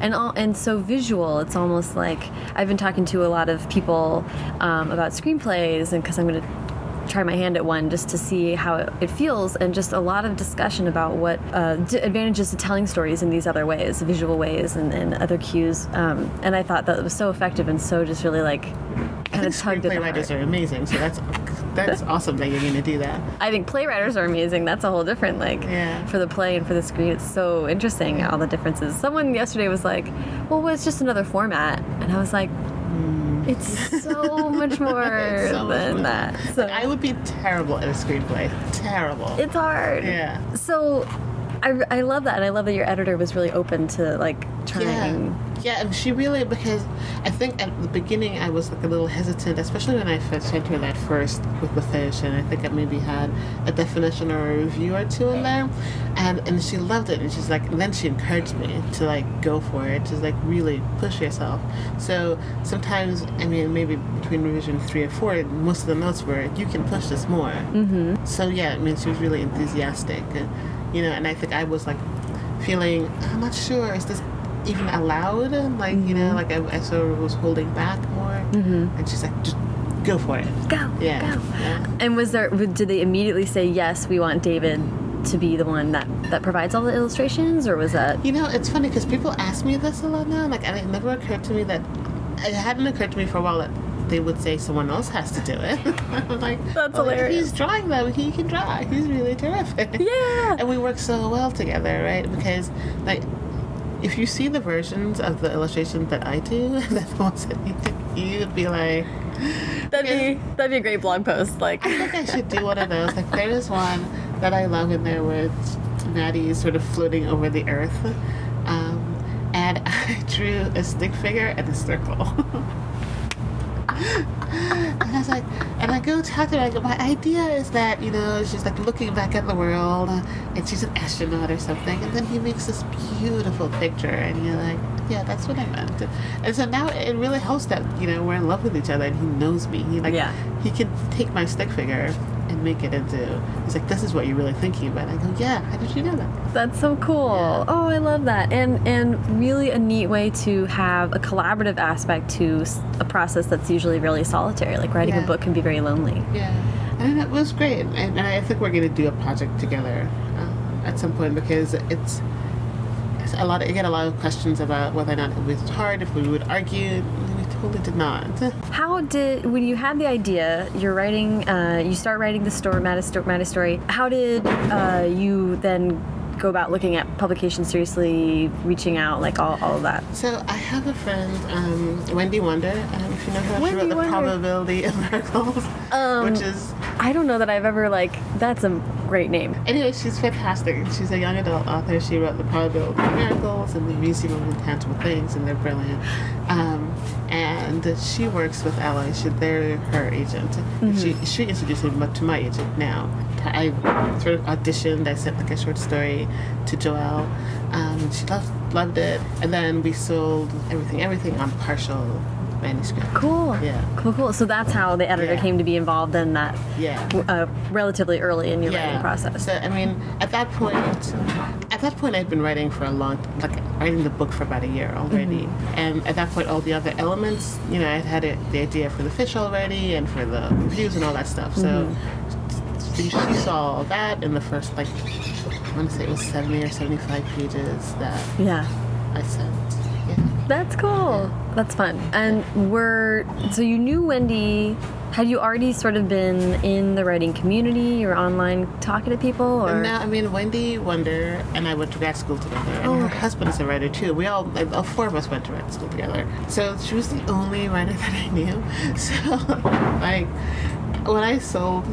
and all, and so visual. It's almost like I've been talking to a lot of people um, about screenplays, and because I'm going to try my hand at one just to see how it, it feels and just a lot of discussion about what uh, d- advantages to telling stories in these other ways visual ways and, and other cues um, and i thought that was so effective and so just really like kind of tugged at screenplay the writers are amazing, so that's that's awesome that you're going to do that. i think playwriters are amazing that's a whole different like Yeah. for the play and for the screen it's so interesting all the differences someone yesterday was like well it's just another format and i was like mm. it's so much more so much than more. that so I would be terrible at a screenplay. Terrible. it's hard yeah. So, I, I love that, and I love that your editor was really open to like trying. Yeah. Yeah, and she really because I think at the beginning I was like a little hesitant, especially when I first sent her that first with the fish, and I think I maybe had a definition or a review or two in there, and and she loved it, and she's like, and then she encouraged me to like go for it, to like really push yourself. So sometimes, I mean, maybe between revision three or four, most of the notes were, you can push this more. Mm-hmm. So yeah, I mean, she was really enthusiastic, you know, and I think I was like feeling, I'm not sure, is this even allowed? Like, you know, like I, I sort of was holding back more. Mm-hmm. And she's like, just go for it. Go, Yeah. go. yeah. And was there? Did they immediately say yes? We want David to be the one that that provides all the illustrations, or was that? You know, it's funny because people ask me this a lot now. Like, and it never occurred to me that it hadn't occurred to me for a while that they would say someone else has to do it. I'm like, That's well, hilarious. He's drawing them. He can draw. He's really terrific. Yeah. And we work so well together, right? Because like. If you see the versions of the illustrations that I do, than the ones that you do, you'd be like, That'd be that'd be a great blog post. Like, I think I should do one of those. Like there is one that I love in there where it's Maddie sort of floating over the earth. Um, and I drew a stick figure and a circle. Go talk to her. I go, my idea is that you know she's like looking back at the world, uh, and she's an astronaut or something. And then he makes this beautiful picture, and you're like, yeah, that's what I meant. And so now it really helps that you know we're in love with each other, and he knows me. He like Yeah. he can take my stick figure and make it into. He's like, this is what you're really thinking about. I go, yeah. How did you know that? That's so cool. Yeah. Oh, I love that. And and really a neat way to have a collaborative aspect to a process that's usually really solitary. Like writing a book can be very lonely. Yeah, and it was great. And, and I think we're going to do a project together um, at some point because it's, it's a lot. I get a lot of questions about whether or not it was hard, if we would argue. Totally did not. How did when you had the idea, you're writing, uh, you start writing the story, sto- Maddie's story. How did uh, you then go about looking at publication seriously, reaching out, like all, all of that? So I have a friend, um, Wendy Wunder. Um, if you know her, she Wendy wrote the Wonder. probability of miracles, Um, which is I don't know that I've ever like. That's a great name. Anyway, she's fantastic. She's a young adult author. She wrote The Probability of Miracles and The Museum of Intangible Things, and they're brilliant. Um, and she works with Alloy. She, they're her agent. And She, she introduced me to my agent now. I sort of auditioned. I sent like a short story to Joelle. Um, she loved, loved it. And then we sold everything, everything on partial manuscript. Cool. Yeah. Cool, cool. So that's how the editor Yeah. came to be involved in that Yeah. uh, relatively early in your writing process. So I mean, at that point, at that point, I'd been writing for a long, like writing the book for about a year already. Mm-hmm. And at that point, all the other elements, you know, I had it, the idea for the fish already and for the reviews and all that stuff. So Mm-hmm. she, she saw all that in the first like, I want to say it was seventy or seventy-five pages that yeah. I sent. That's cool. That's fun. And were so you knew Wendy. Had you already sort of been in the writing community or online talking to people, or No, I mean Wendy Wunder and I went to grad school together, and Oh, her husband is a writer too. We all, all four of us went to grad school together. So she was the only writer that I knew. So, like, when I sold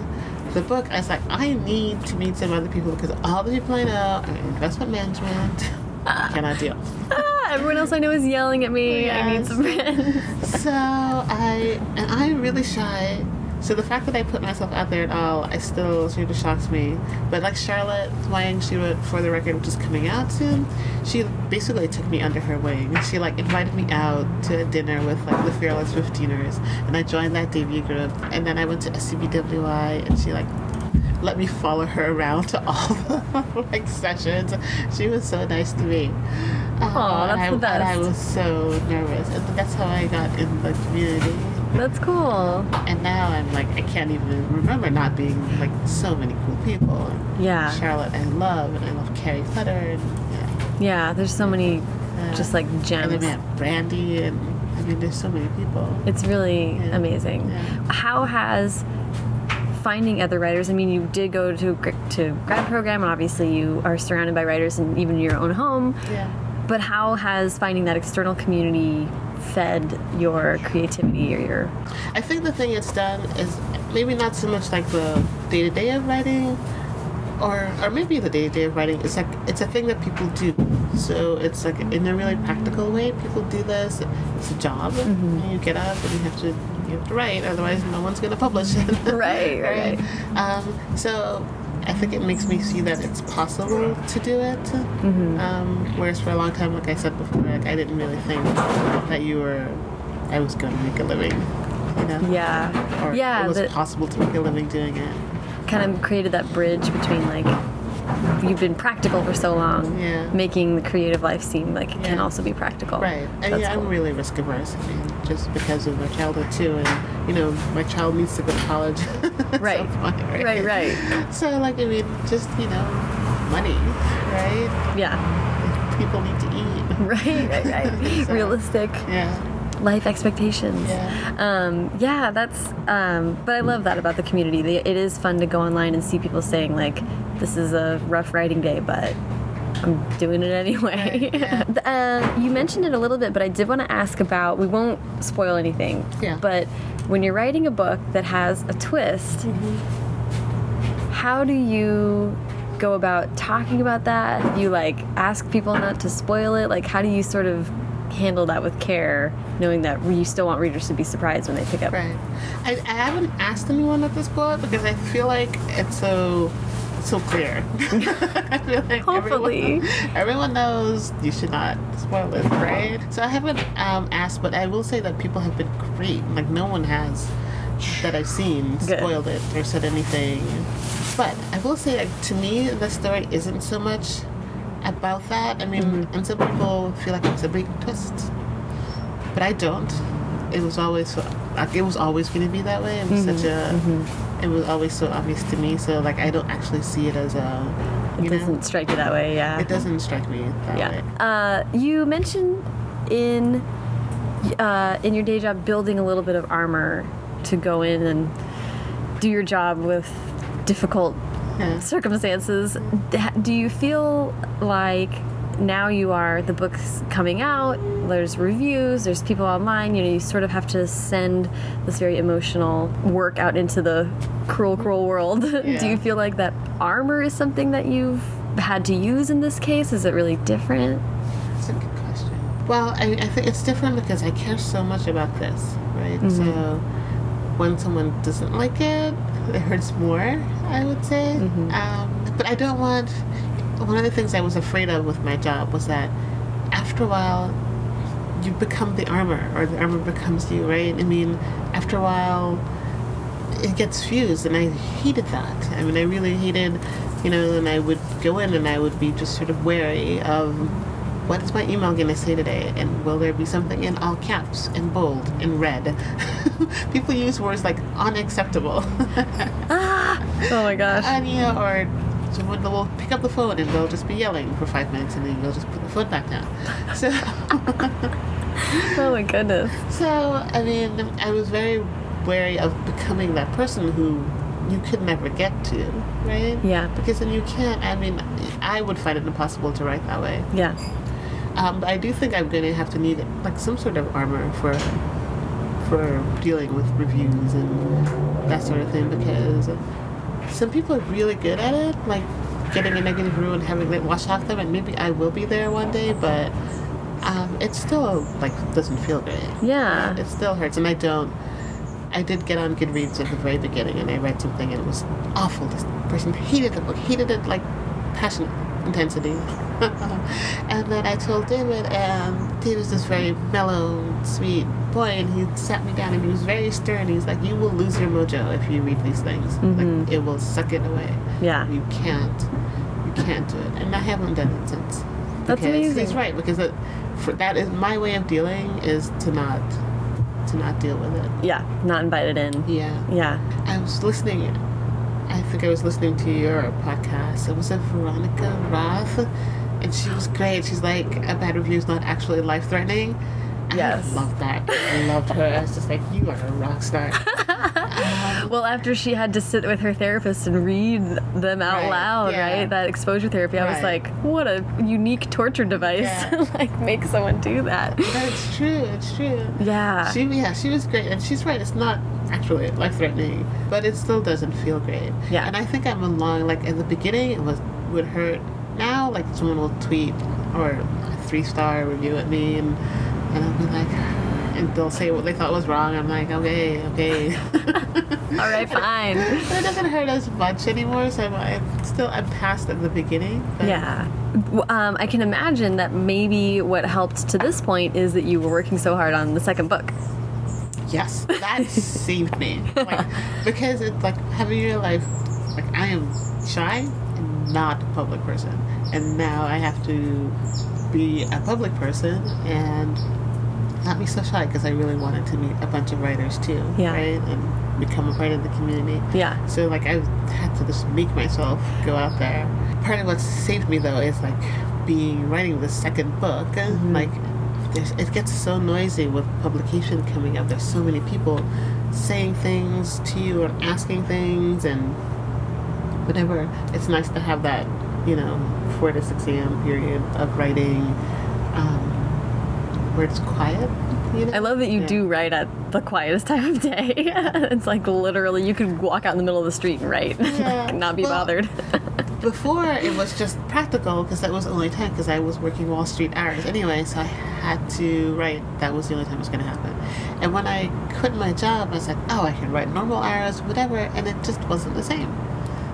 the book, I was like, I need to meet some other people because all the people I know are in investment management. I cannot deal. everyone else I know is yelling at me. I need some friends. So I and I'm really shy. So the fact that I put myself out there at all, I still sort of shocks me. But like Charlotte Huang, she wrote For the Record, which is coming out soon. She basically took me under her wing. She like invited me out to a dinner with like the Fearless 15ers, and I joined that debut group. And then I went to SCBWI, and she like let me follow her around to all the like sessions. She was so nice to me. Aw, and that's I, the And I was so nervous, and that's how I got in the community. That's cool. And now I'm like, I can't even remember not being like so many cool people. Yeah. Charlotte, I love, and I love Carrie Clutter, and yeah. Yeah. There's so many Uh, just like And gems. then we have Brandy, and I mean, there's so many people. It's really Yeah. amazing. Yeah. How has finding other writers? I mean, you did go to to grad program, and obviously you are surrounded by writers, and even in your own home. Yeah. But how has finding that external community fed your creativity or your? I think the thing it's done is maybe not so much like the day to day of writing, or or maybe the day to day of writing. It's like it's a thing that people do. So it's like in a really practical way. People do this. It's a job. And you get up and you have to you have to write. Otherwise, no one's going to publish it. Right, right. Um, so. I think it makes me see that it's possible to do it. Mm-hmm. Um, whereas for a long time, like I said before, like I didn't really think that you were, I was going to make a living. You know? Yeah, or yeah. it was That possible to make a living doing it. kind of created that bridge between like you've been practical for so long, Yeah. making the creative life seem like it can also be practical. Right. And That's yeah, cool. I'm really risk averse. I mean, just because of my childhood too, and you know, my child needs to go to college. Right. point, Right, right. So like, I mean, just you know, money, right? Yeah. People need to eat. Right, right, right. So- Realistic Yeah. life expectations. Yeah. Um, yeah, that's. Um, but I love that about the community. It is fun to go online and see people saying like, "This is a rough writing day, but I'm doing it anyway." Yeah. uh, you mentioned it a little bit, but I did want to ask about. We won't spoil anything. Yeah. But when you're writing a book that has a twist, Mm-hmm. how do you go about talking about that? You like ask people not to spoil it? Like, how do you sort of handle that with care, knowing that you still want readers to be surprised when they pick up? Right. I, I haven't asked anyone at this point because I feel like it's so so clear. I feel like Hopefully. everyone, everyone knows you should not spoil it, right? So I haven't um, asked, but I will say that people have been great. Like no one has that I've seen Good. spoiled it or said anything. But I will say, like to me, the story isn't so much about that. I mean, Mm-hmm. and some people feel like it's a big twist but I don't. It was always like it was always going to be that way. It was such a. Mm-hmm. It was always so obvious to me. So like I don't actually see it as a. It doesn't strike you that way, yeah. it doesn't strike me that Yeah. way. Uh, you mentioned in uh, in your day job building a little bit of armor to go in and do your job with difficult Yeah. circumstances. Do you feel like now you are the book's coming out? There's reviews. There's people online. You know, you sort of have to send this very emotional work out into the cruel, cruel world. do you feel like that armor is something that you've had to use in this case? Is it really different? That's a good question. Well, I, I think it's different because I care so much about this, right? Mm-hmm. So when someone doesn't like it, it hurts more. I would say. Mm-hmm. Um, but I don't want. One of the things I was afraid of with my job was that after a while, you become the armor, or the armor becomes you, right? I mean, after a while, it gets fused, and I hated that. I mean, I really hated, you know, and I would go in and I would be just sort of wary of what is my email going to say today, and will there be something in all caps, in bold, in red? People use words like unacceptable, ah, Oh my gosh. and you know, or someone will pick up the phone and they'll just be yelling for five minutes, and then you'll just put the phone back down. So. Oh my goodness. So, I mean, I was very wary of becoming that person who you could never get to, right? Yeah. Because then you can't, I mean, I would find it impossible to write that way. Yeah. Um, but I do think I'm going to have to need, like, some sort of armor for for dealing with reviews and that sort of thing because some people are really good at it, like getting a negative review and having it wash off them, and maybe I will be there one day, but um, it still like doesn't feel great. Yeah. It still hurts, and I don't. I did get on Goodreads at the very beginning, and I read something, and it was awful. This person hated the book, hated it like passion intensity. and then I told David, and David's this very mellow, sweet boy, and he sat me down, and he was very stern. He's like, "You will lose your mojo if you read these things. Like, mm-hmm. it will suck it away. Yeah. You can't, you can't do it." And I haven't done it since. That's Because amazing. He's right because it, for, that is my way of dealing is to not, to not deal with it. Yeah. Not invited in. Yeah. Yeah. I was listening. I think I was listening to your podcast. It was a Veronica Roth, and she was great. She's like, a bad review is not actually life threatening. Yes. I loved that. I loved her. I was just like, you are a rock star. Well, after she had to sit with her therapist and read them out Right, loud, yeah. right? That exposure therapy, I was like, what a unique torture device. Yeah. like, make someone do that. That's true. It's true. Yeah. She, yeah, she was great, and she's right. It's not actually life threatening, but it still doesn't feel great. Yeah. And I think I'm along. Like in the beginning, it was would hurt. Now, like someone will tweet or a three star review at me, and and I'll be like, and they'll say what they thought was wrong. I'm like, okay, okay. All right, fine. but it doesn't hurt as much anymore. So I'm, I'm still I'm past at the beginning. But Yeah. Um, I can imagine that maybe what helped to this point is that you were working so hard on the second book. Yes, that saved me. Like, because it's like having your life, like I am shy and not a public person. And now I have to be a public person and not be so shy because I really wanted to meet a bunch of writers too. Yeah. Right? And become a part of the community. Yeah. So like I had to just make myself go out there. Part of what saved me though is like being writing the second book. Mm-hmm. Like there's, it gets so noisy with publication coming up. There's so many people saying things to you and asking things and whatever. It's nice to have that, you know, four to six a.m. period of writing um, where it's quiet. You know? I love that you Yeah. do write at the quietest time of day. it's like literally you could walk out in the middle of the street and write, Yeah. like, not be Well, bothered. Before it was just practical because that was the only time because I was working Wall Street hours anyway, so I had to write. That was the only time it was going to happen. And when I quit my job, I was like, oh, I can write normal hours, whatever, and it just wasn't the same.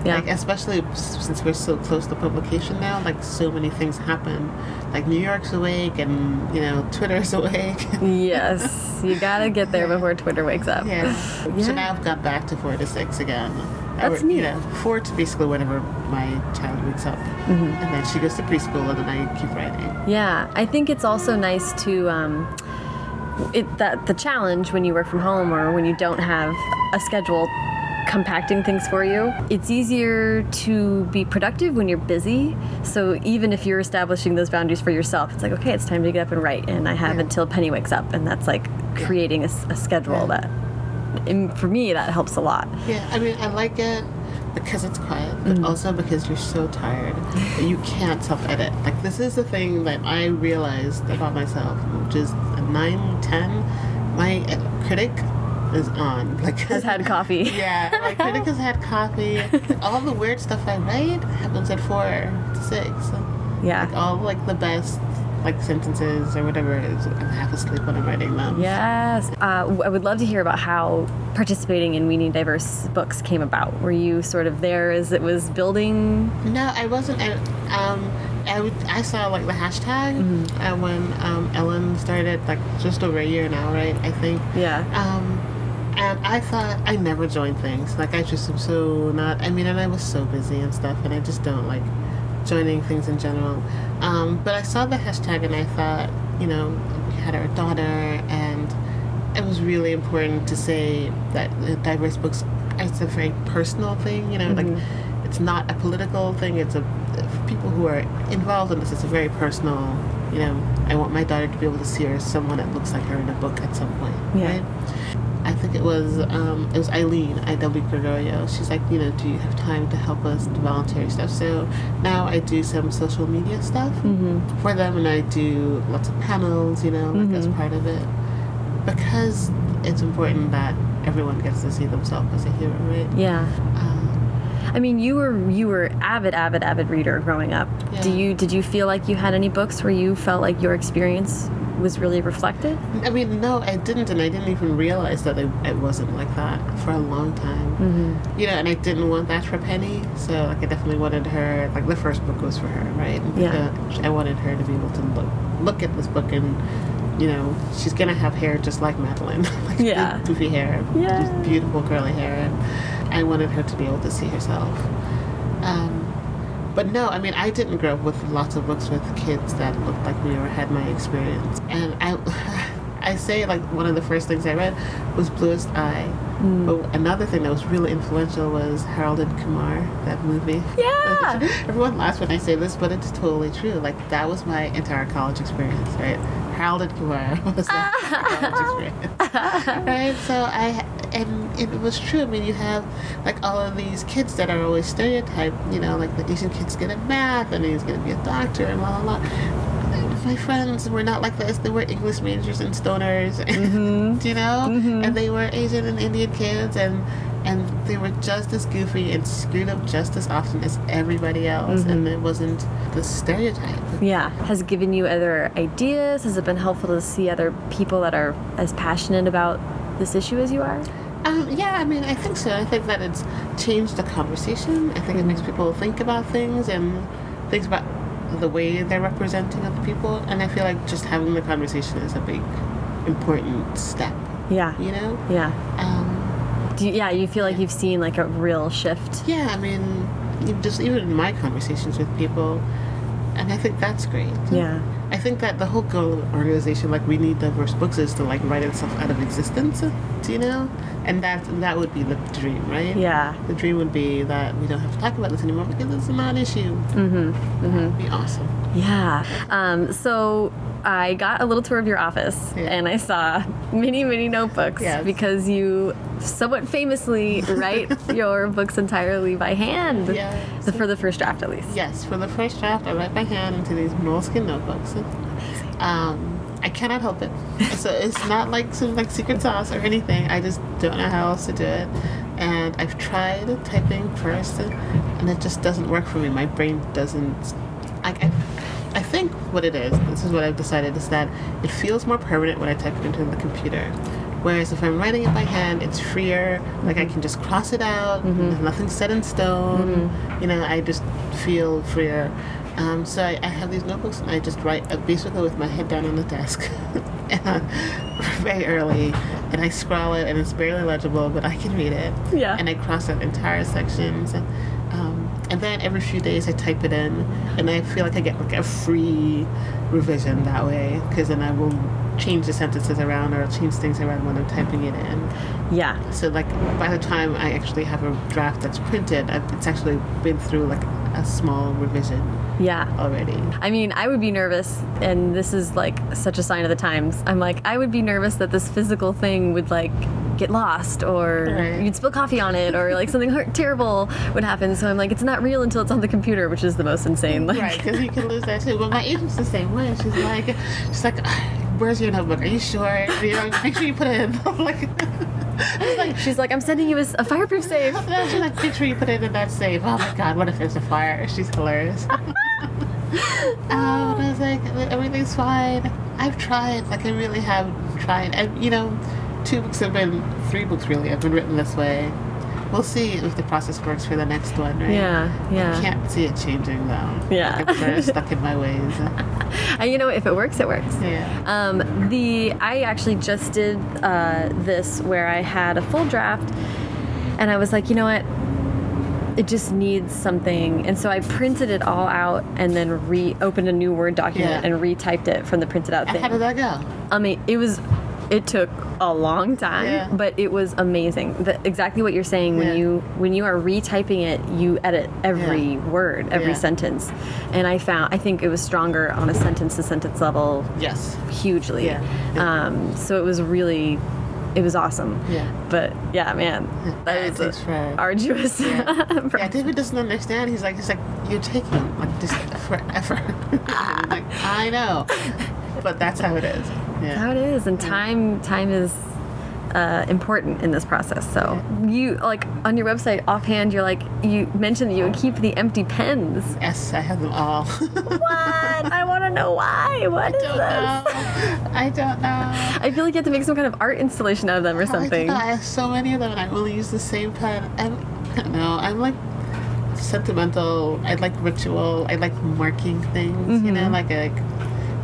Yeah. Like especially since we're so close to publication now, like so many things happen. Like New York's awake, and you know Twitter's awake. yes, you gotta get there before Twitter wakes up. yeah. Yeah. So now I've got back to four to six again. That's Or, neat. You know, four to basically whenever my child wakes up, Mm-hmm. and then she goes to preschool, and then I keep writing. Yeah, I think it's also nice to um, it that the challenge when you work from home or when you don't have a schedule compacting things for you. It's easier to be productive when you're busy. So even if you're establishing those boundaries for yourself, it's like okay, it's time to get up and write, and I have Yeah. until Penny wakes up, and that's like creating a schedule Yeah. that. For me, that helps a lot. Yeah, I mean, I like it because it's quiet, but Mm. also because you're so tired that you can't self-edit. Like this is the thing that I realized about myself, which is at nine, ten, my uh, critic is on. Like Has had coffee. Yeah, my critic has had coffee. all the weird stuff I write happens at four to six. Yeah. Like all like the best like sentences or whatever it is. I'm half asleep when I'm writing them. Yes. Uh, I would love to hear about how participating in We Need Diverse books came about. Were you sort of there as it was building? No, I wasn't. I, um, I, would, I saw like the hashtag uh, when um, Ellen started, like just over a year now, right? I think. Yeah. Um, and I thought I never joined things. Like I just am so not. I mean, and I was so busy and stuff, and I just don't like joining things in general. Um, but I saw the hashtag and I thought, you know, we had our daughter, and it was really important to say that diverse books. It's a very personal thing, you know, like it's not a political thing. It's a for people who are involved in this. It's a very personal. You know, I want my daughter to be able to see her as someone that looks like her in a book at some point, Yeah. right? I think it was um, it was Ilene I.W. Gregorio. She's like, you know, do you have time to help us do voluntary stuff? So now I do some social media stuff for them, and I do lots of panels, you know, like as part of it, because it's important that everyone gets to see themselves as a hero, right? Yeah. Um, I mean, you were you were avid, avid, avid reader growing up. Do you did you feel like you had any books where you felt like your experience was really reflected? I mean, no, I didn't, and I didn't even realize that it, it wasn't like that for a long time. Mm-hmm. You know, and I didn't want that for Penny, so like I definitely wanted her. Like the first book was for her, right? And Yeah. because I wanted her to be able to look look at this book and. You know, she's gonna have hair just like Madeline, like Yeah. big, poofy hair, Yeah. beautiful curly hair, and I wanted her to be able to see herself. But no, I mean, I didn't grow up with lots of books with kids that looked like me or had my experience. And I, I say like one of the first things I read was Bluest Eye. Mm. But another thing that was really influential was Harold and Kumar, that movie. Yeah. Everyone laughs when I say this, but it's totally true. Like that was my entire college experience, right? Harold and Kumar was like college experience, right? So I and it was true. I mean, you have like all of these kids that are always stereotyped. You know, like the Asian kid's good at math and he's going to be a doctor and blah blah blah. My friends were not like this. They were English majors and stoners, and, mm-hmm. you know, mm-hmm. and they were Asian and Indian kids, and and they were just as goofy and screwed up just as often as everybody else. And it wasn't the stereotype. Yeah. Has given you other ideas? Has it been helpful to see other people that are as passionate about this issue as you are? Um, yeah, I mean, I think so. I think that it's changed the conversation. I think it makes people think about things and think about the way they're representing other people. And I feel like just having the conversation is a big, important step. Yeah. You know? Yeah. Um, Do you, yeah, you feel like you've seen like a real shift. yeah, I mean, just even in my conversations with people, and I think that's great. Yeah. I think that the whole goal of an organization, like we need diverse books, is to like write itself out of existence. Do you know? And that that would be the dream, right? Yeah. The dream would be that we don't have to talk about this anymore because it's a non-issue. Mm-hmm. mm-hmm. That'd be awesome. Yeah. Um, so I got a little tour of your office Yeah. and I saw many, many notebooks Yes. because you somewhat famously write your books entirely by hand. Yes. The- For the first draft, at least. Yes, for the first draft, I write by hand into these Moleskine notebooks. Um, I cannot help it. So it's not like some like secret sauce or anything. I just don't know how else to do it. And I've tried typing first, and it just doesn't work for me. My brain doesn't. I, I, I think what it is. This is what I've decided is that it feels more permanent when I type it into the computer. Whereas if I'm writing it by hand, it's freer. Like I can just cross it out. There's nothing set in stone. You know, I just feel freer. Um, so I, I have these notebooks and I just write uh, basically with my head down on the desk very early and I scrawl it and it's barely legible but I can read it. Yeah. And I cross out entire sections. And, and then every few days I type it in and I feel like I get like a free revision that way because then I will change the sentences around or change things around when I'm typing it in. Yeah. So like by the time I actually have a draft that's printed, it's actually been through like a small revision Yeah. already. I mean, I would be nervous, and this is like such a sign of the times. I'm like, I would be nervous that this physical thing would like get lost, or Right. you'd spill coffee on it, or like something terrible would happen. So I'm like, it's not real until it's on the computer, which is the most insane. Like, Right, because you can lose that too. But my agent's the same way. She's like, she's like, where's your notebook? Are you sure? You know, make sure you put it in. I'm like, like, she's like, I'm sending you a fireproof safe. no, she's like, make sure you put it in that safe. Oh my god, what if there's a fire? She's hilarious. um, and I was like, everything's fine. I've tried. Like, I really have tried. And, you know, two books have been, three books really have been written this way. We'll see if the process works for the next one, right? Yeah, yeah. I can't see it changing though. Yeah. Like, I'm very stuck in my ways. And you know, if it works, it works. Yeah. Um, the I actually just did uh, this where I had a full draft, and I was like, you know what, it just needs something, and so I printed it all out and then re opened a new Word document Yeah. and retyped it from the printed out thing. how did that go? I mean, it was. It took a long time, Yeah. but it was amazing. The, exactly what you're saying when Yeah. you when you are retyping it, you edit every Yeah. word, every sentence. And I found I think it was stronger on a sentence to sentence level Yes. hugely. Yeah. Um, so it was really, it was awesome. Yeah. But yeah, man, that It is takes a forever. arduous. Yeah. yeah, David doesn't understand. He's like, he's like, you're taking like this forever. Like, I know, but that's how it is. Yeah. How it is, and time time is uh, important in this process. So you like on your website offhand, you're like you mentioned that you would keep the empty pens. Yes, I have them all. What? I want to know why. What is don't this? know. I don't know. I feel like you have to make some kind of art installation out of them or something. know. I have so many of them, and I only use the same pen. I'm, I don't know. I'm like sentimental. I like ritual. I like marking things. You know, like, like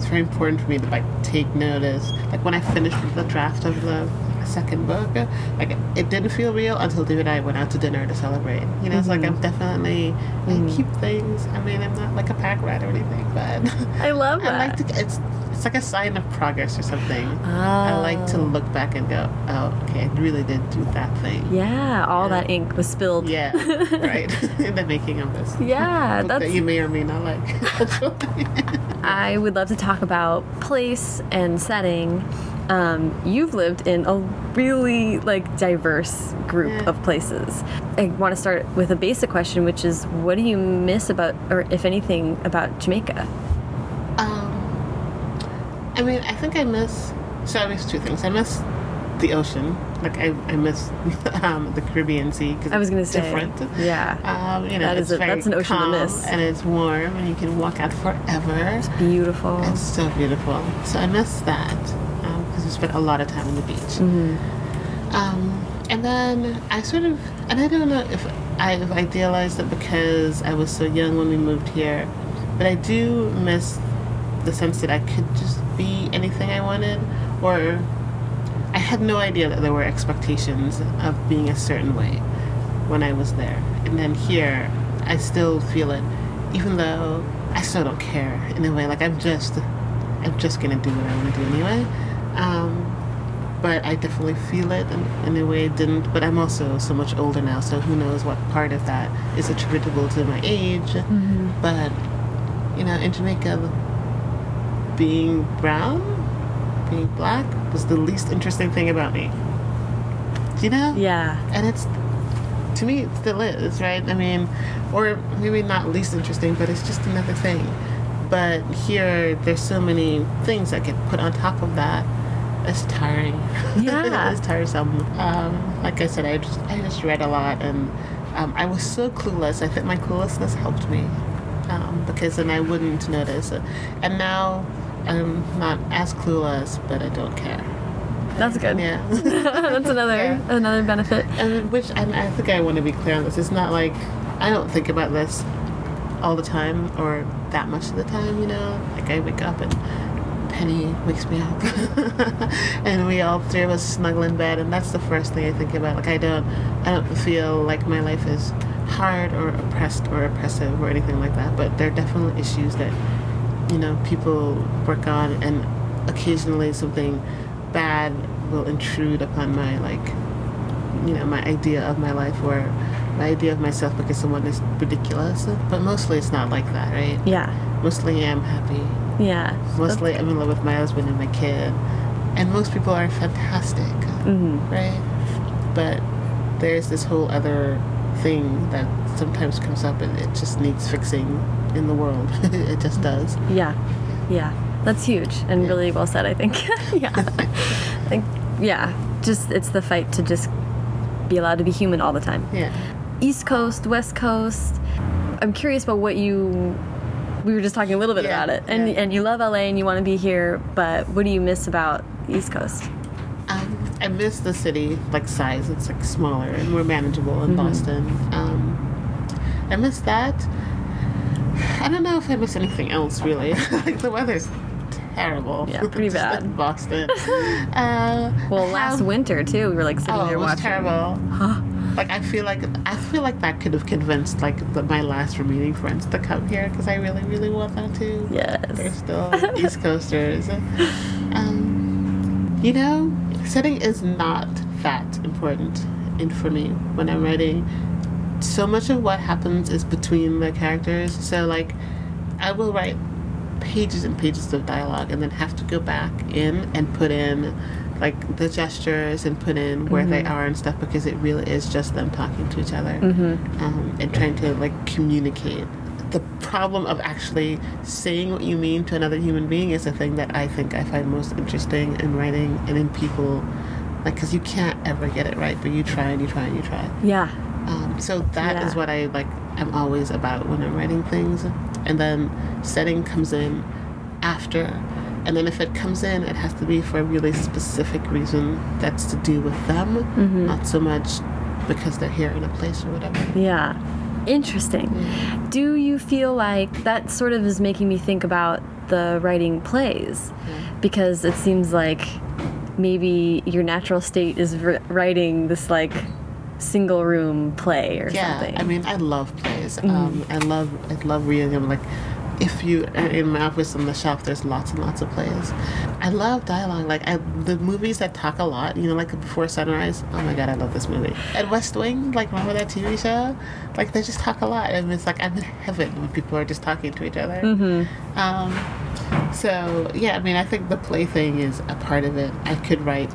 it's very important for me to like take notice. Like when I finished the draft of the second book, like it didn't feel real until David and I went out to dinner to celebrate. You know, it's like I'm mm-hmm. definitely I mm-hmm. keep things. I mean, I'm not like a pack rat or anything, but I love that. I like to. It's it's like a sign of progress or something. I like to Oh. look back and go, oh, okay, I really did do that thing. Yeah, all that ink was spilled. Yeah, right. In the making of this. Yeah, that's that you may or may not like. I would love to talk about place and setting. Um, you've lived in a really like diverse group Yeah. of places. I want to start with a basic question, which is, what do you miss about, or if anything, about Jamaica? um, I mean, I think I miss. So I miss two things. I miss the ocean. Like I, I miss um, the Caribbean Sea because I was gonna it's say, different. yeah. Um, you know, That is it's a- very that's an ocean to calm miss. and it's warm, and you can walk out forever. It's Beautiful. It's so beautiful. So I miss that because we spent a lot of time on the beach. Mm-hmm. Um, and then I sort of, and I don't know if I've idealized it because I was so young when we moved here, but I do miss the sense that I could just be anything I wanted, or I had no idea that there were expectations of being a certain way when I was there. And then here, I still feel it, even though I still don't care in a way. Like I'm just I'm just gonna do what I want to do anyway. Um, but I definitely feel it in, in a way I didn't. But I'm also so much older now, so who knows what part of that is attributable to my age. Mm-hmm. But you know, in Jamaica, being brown, being black was the least interesting thing about me. You know? Yeah. And it's to me it still is, right? I mean, or maybe not least interesting, but it's just another thing. But here, there's so many things that get put on top of that. It's tiring. Yeah. it's tiresome. Um, like I said, I just I just read a lot, and um, I was so clueless. I think my cluelessness helped me um, because then I wouldn't notice. And now I'm not as clueless, but I don't care. That's good. Yeah. That's another Yeah. another benefit. and which and I think I want to be clear on this. It's not like I don't think about this all the time or that much of the time. You know, like I wake up and Penny wakes me up, and we all three of us snuggle in bed, and that's the first thing I think about. Like I don't, I don't feel like my life is hard or oppressed or oppressive or anything like that. But there are definitely issues that you know people work on, and occasionally something bad will intrude upon my like you know my idea of my life or my idea of myself because someone is ridiculous. But mostly it's not like that right? Yeah. mostly i'm happy. Yeah. mostly i'm in love with my husband and my kid. And most people are fantastic hmm right? But there's this whole other thing that sometimes comes up and it just needs fixing in the world it just does Yeah. Yeah. That's huge and Yeah. really well said, I think. yeah. Like, yeah. Just it's the fight to just be allowed to be human all the time. yeah East Coast, West Coast. I'm curious about what you we were just talking a little bit Yeah, about it. And yeah. and you love LA and you want to be here, but what do you miss about the East Coast? I miss the city, like size. It's like smaller and more manageable in Boston. Um, I miss that. I don't know if I miss anything else really. like the weather's terrible. Yeah, pretty bad. in Boston. uh, Well, how- last winter too, we were like sitting Oh, there it was watching. terrible. Huh. Like I feel like I feel like that could have convinced like the, my last remaining friends to come here because I really really want them to. Yes. They're still East Coasters. Um, you know, setting is not that important in for me when I'm writing. So much of what happens is between the characters. So like, I will write pages and pages of dialogue and then have to go back in and put in like the gestures and put in where they are and stuff because it really is just them talking to each other Mm-hmm. um, and trying to like communicate. The problem of actually saying what you mean to another human being is the thing that I think I find most interesting in writing and in people, like because you can't ever get it right, but you try and you try and you try. Yeah. Um, so that is Yeah. what I like. I'm always about when I'm writing things, and then setting comes in after, and then if it comes in, it has to be for a really specific reason that's to do with them, Mm-hmm. not so much because they're here in a place or whatever. Yeah. Interesting. Mm. Do you feel like that sort of is making me think about the writing plays? Mm. Because it seems like maybe your natural state is writing this like single room play or Yeah, something. I mean, I love plays. Mm-hmm. Um, I love, I love reading them. Like, if you are in my office on the shelf, there's lots and lots of plays. I love dialogue. Like, I, the movies that talk a lot. You know, like Before Sunrise. Oh my god, I love this movie. And West Wing. Like, remember that TV show? Like, they just talk a lot, and it's like I'm in heaven when people are just talking to each other. Mm-hmm. Um, so yeah, I mean, I think the play thing is a part of it. I could write,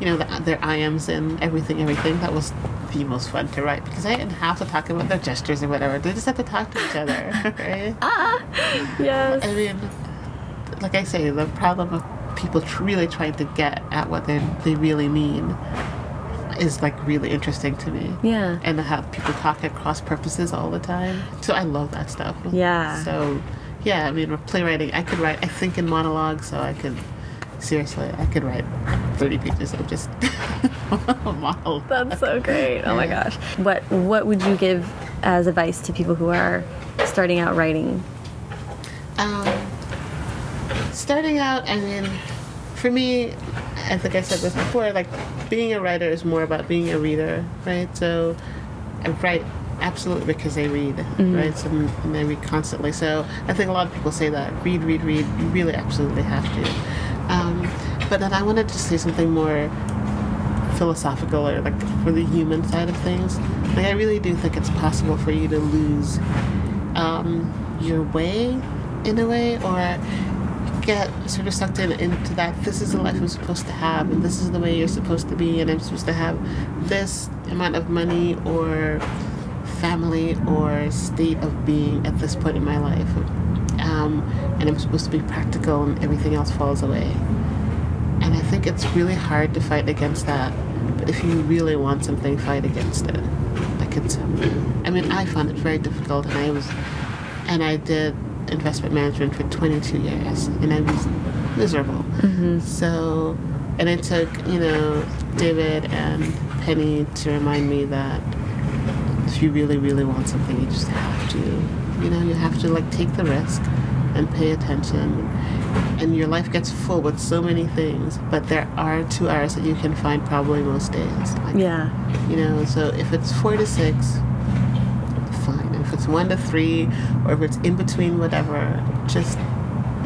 you know, the, their I ams and everything, everything. That was the most fun to write because I didn't have to talk about their gestures or whatever. They just had to talk to each other, right? ah, yes. I mean, like I say, the problem of people tr- really trying to get at what they they really mean is like really interesting to me. yeah. And how people talk at cross purposes all the time. So I love that stuff. Yeah. So, yeah, I mean, with playwriting, I could write, I think in monologue, so I could, seriously, I could write 30 pages of just monologue. That's so great. Oh my gosh. What what would you give as advice to people who are starting out writing? Um, starting out, I mean, for me, I think I said this before, like being a writer is more about being a reader, right? So I write absolutely because they read, right? So and they read constantly. So I think a lot of people say that read, read, read. You really absolutely have to. Um, but then I wanted to say something more philosophical or like for the human side of things. Like I really do think it's possible for you to lose um, your way in a way or get sort of sucked in into that this is the life I'm supposed to have and this is the way you're supposed to be and I'm supposed to have this amount of money or family or state of being at this point in my life. Um, and I'm supposed to be practical and everything else falls away. And I think it's really hard to fight against that. But if you really want something, fight against it. Like it's, I mean, I found it very difficult, and I was, and I did investment management for 22 years, and I was miserable. So, and it took, you know, David and Penny to remind me that if you really, really want something, you just have to, you know, you have to like take the risk and pay attention. And your life gets full with so many things, but there are two hours that you can find probably most days. Like, Yeah. You know, so if it's four to six, fine. If it's one to three, or if it's in between, whatever, just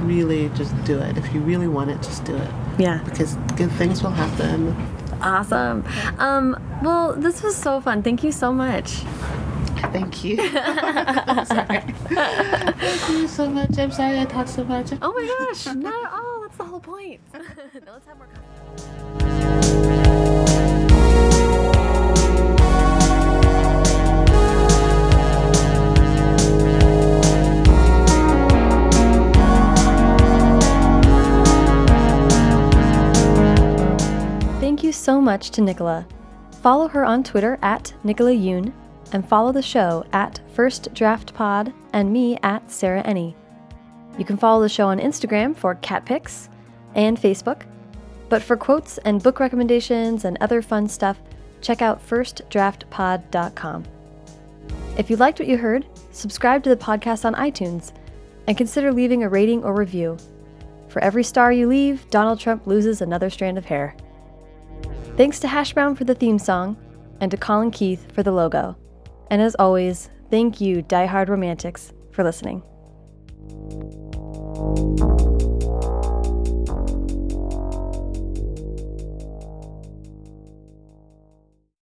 really just do it. If you really want it, just do it. Yeah. Because good things will happen. Awesome. Um, well, this was so fun. Thank you so much. Thank you. Thank you so much. I'm sorry I talked so much. Oh my gosh, not at all. That's the whole point. now let's have more. Thank you so much to Nicola. Follow her on Twitter at Nicola Yoon and follow the show at First Draft Pod and me at Sarah Enni. You can follow the show on Instagram for cat pics and Facebook. But for quotes and book recommendations and other fun stuff, check out firstdraftpod.com. If you liked what you heard, subscribe to the podcast on iTunes and consider leaving a rating or review. For every star you leave, Donald Trump loses another strand of hair. Thanks to Hash Brown for the theme song, and to Colin Keith for the logo. And as always, thank you, Die Hard Romantics, for listening.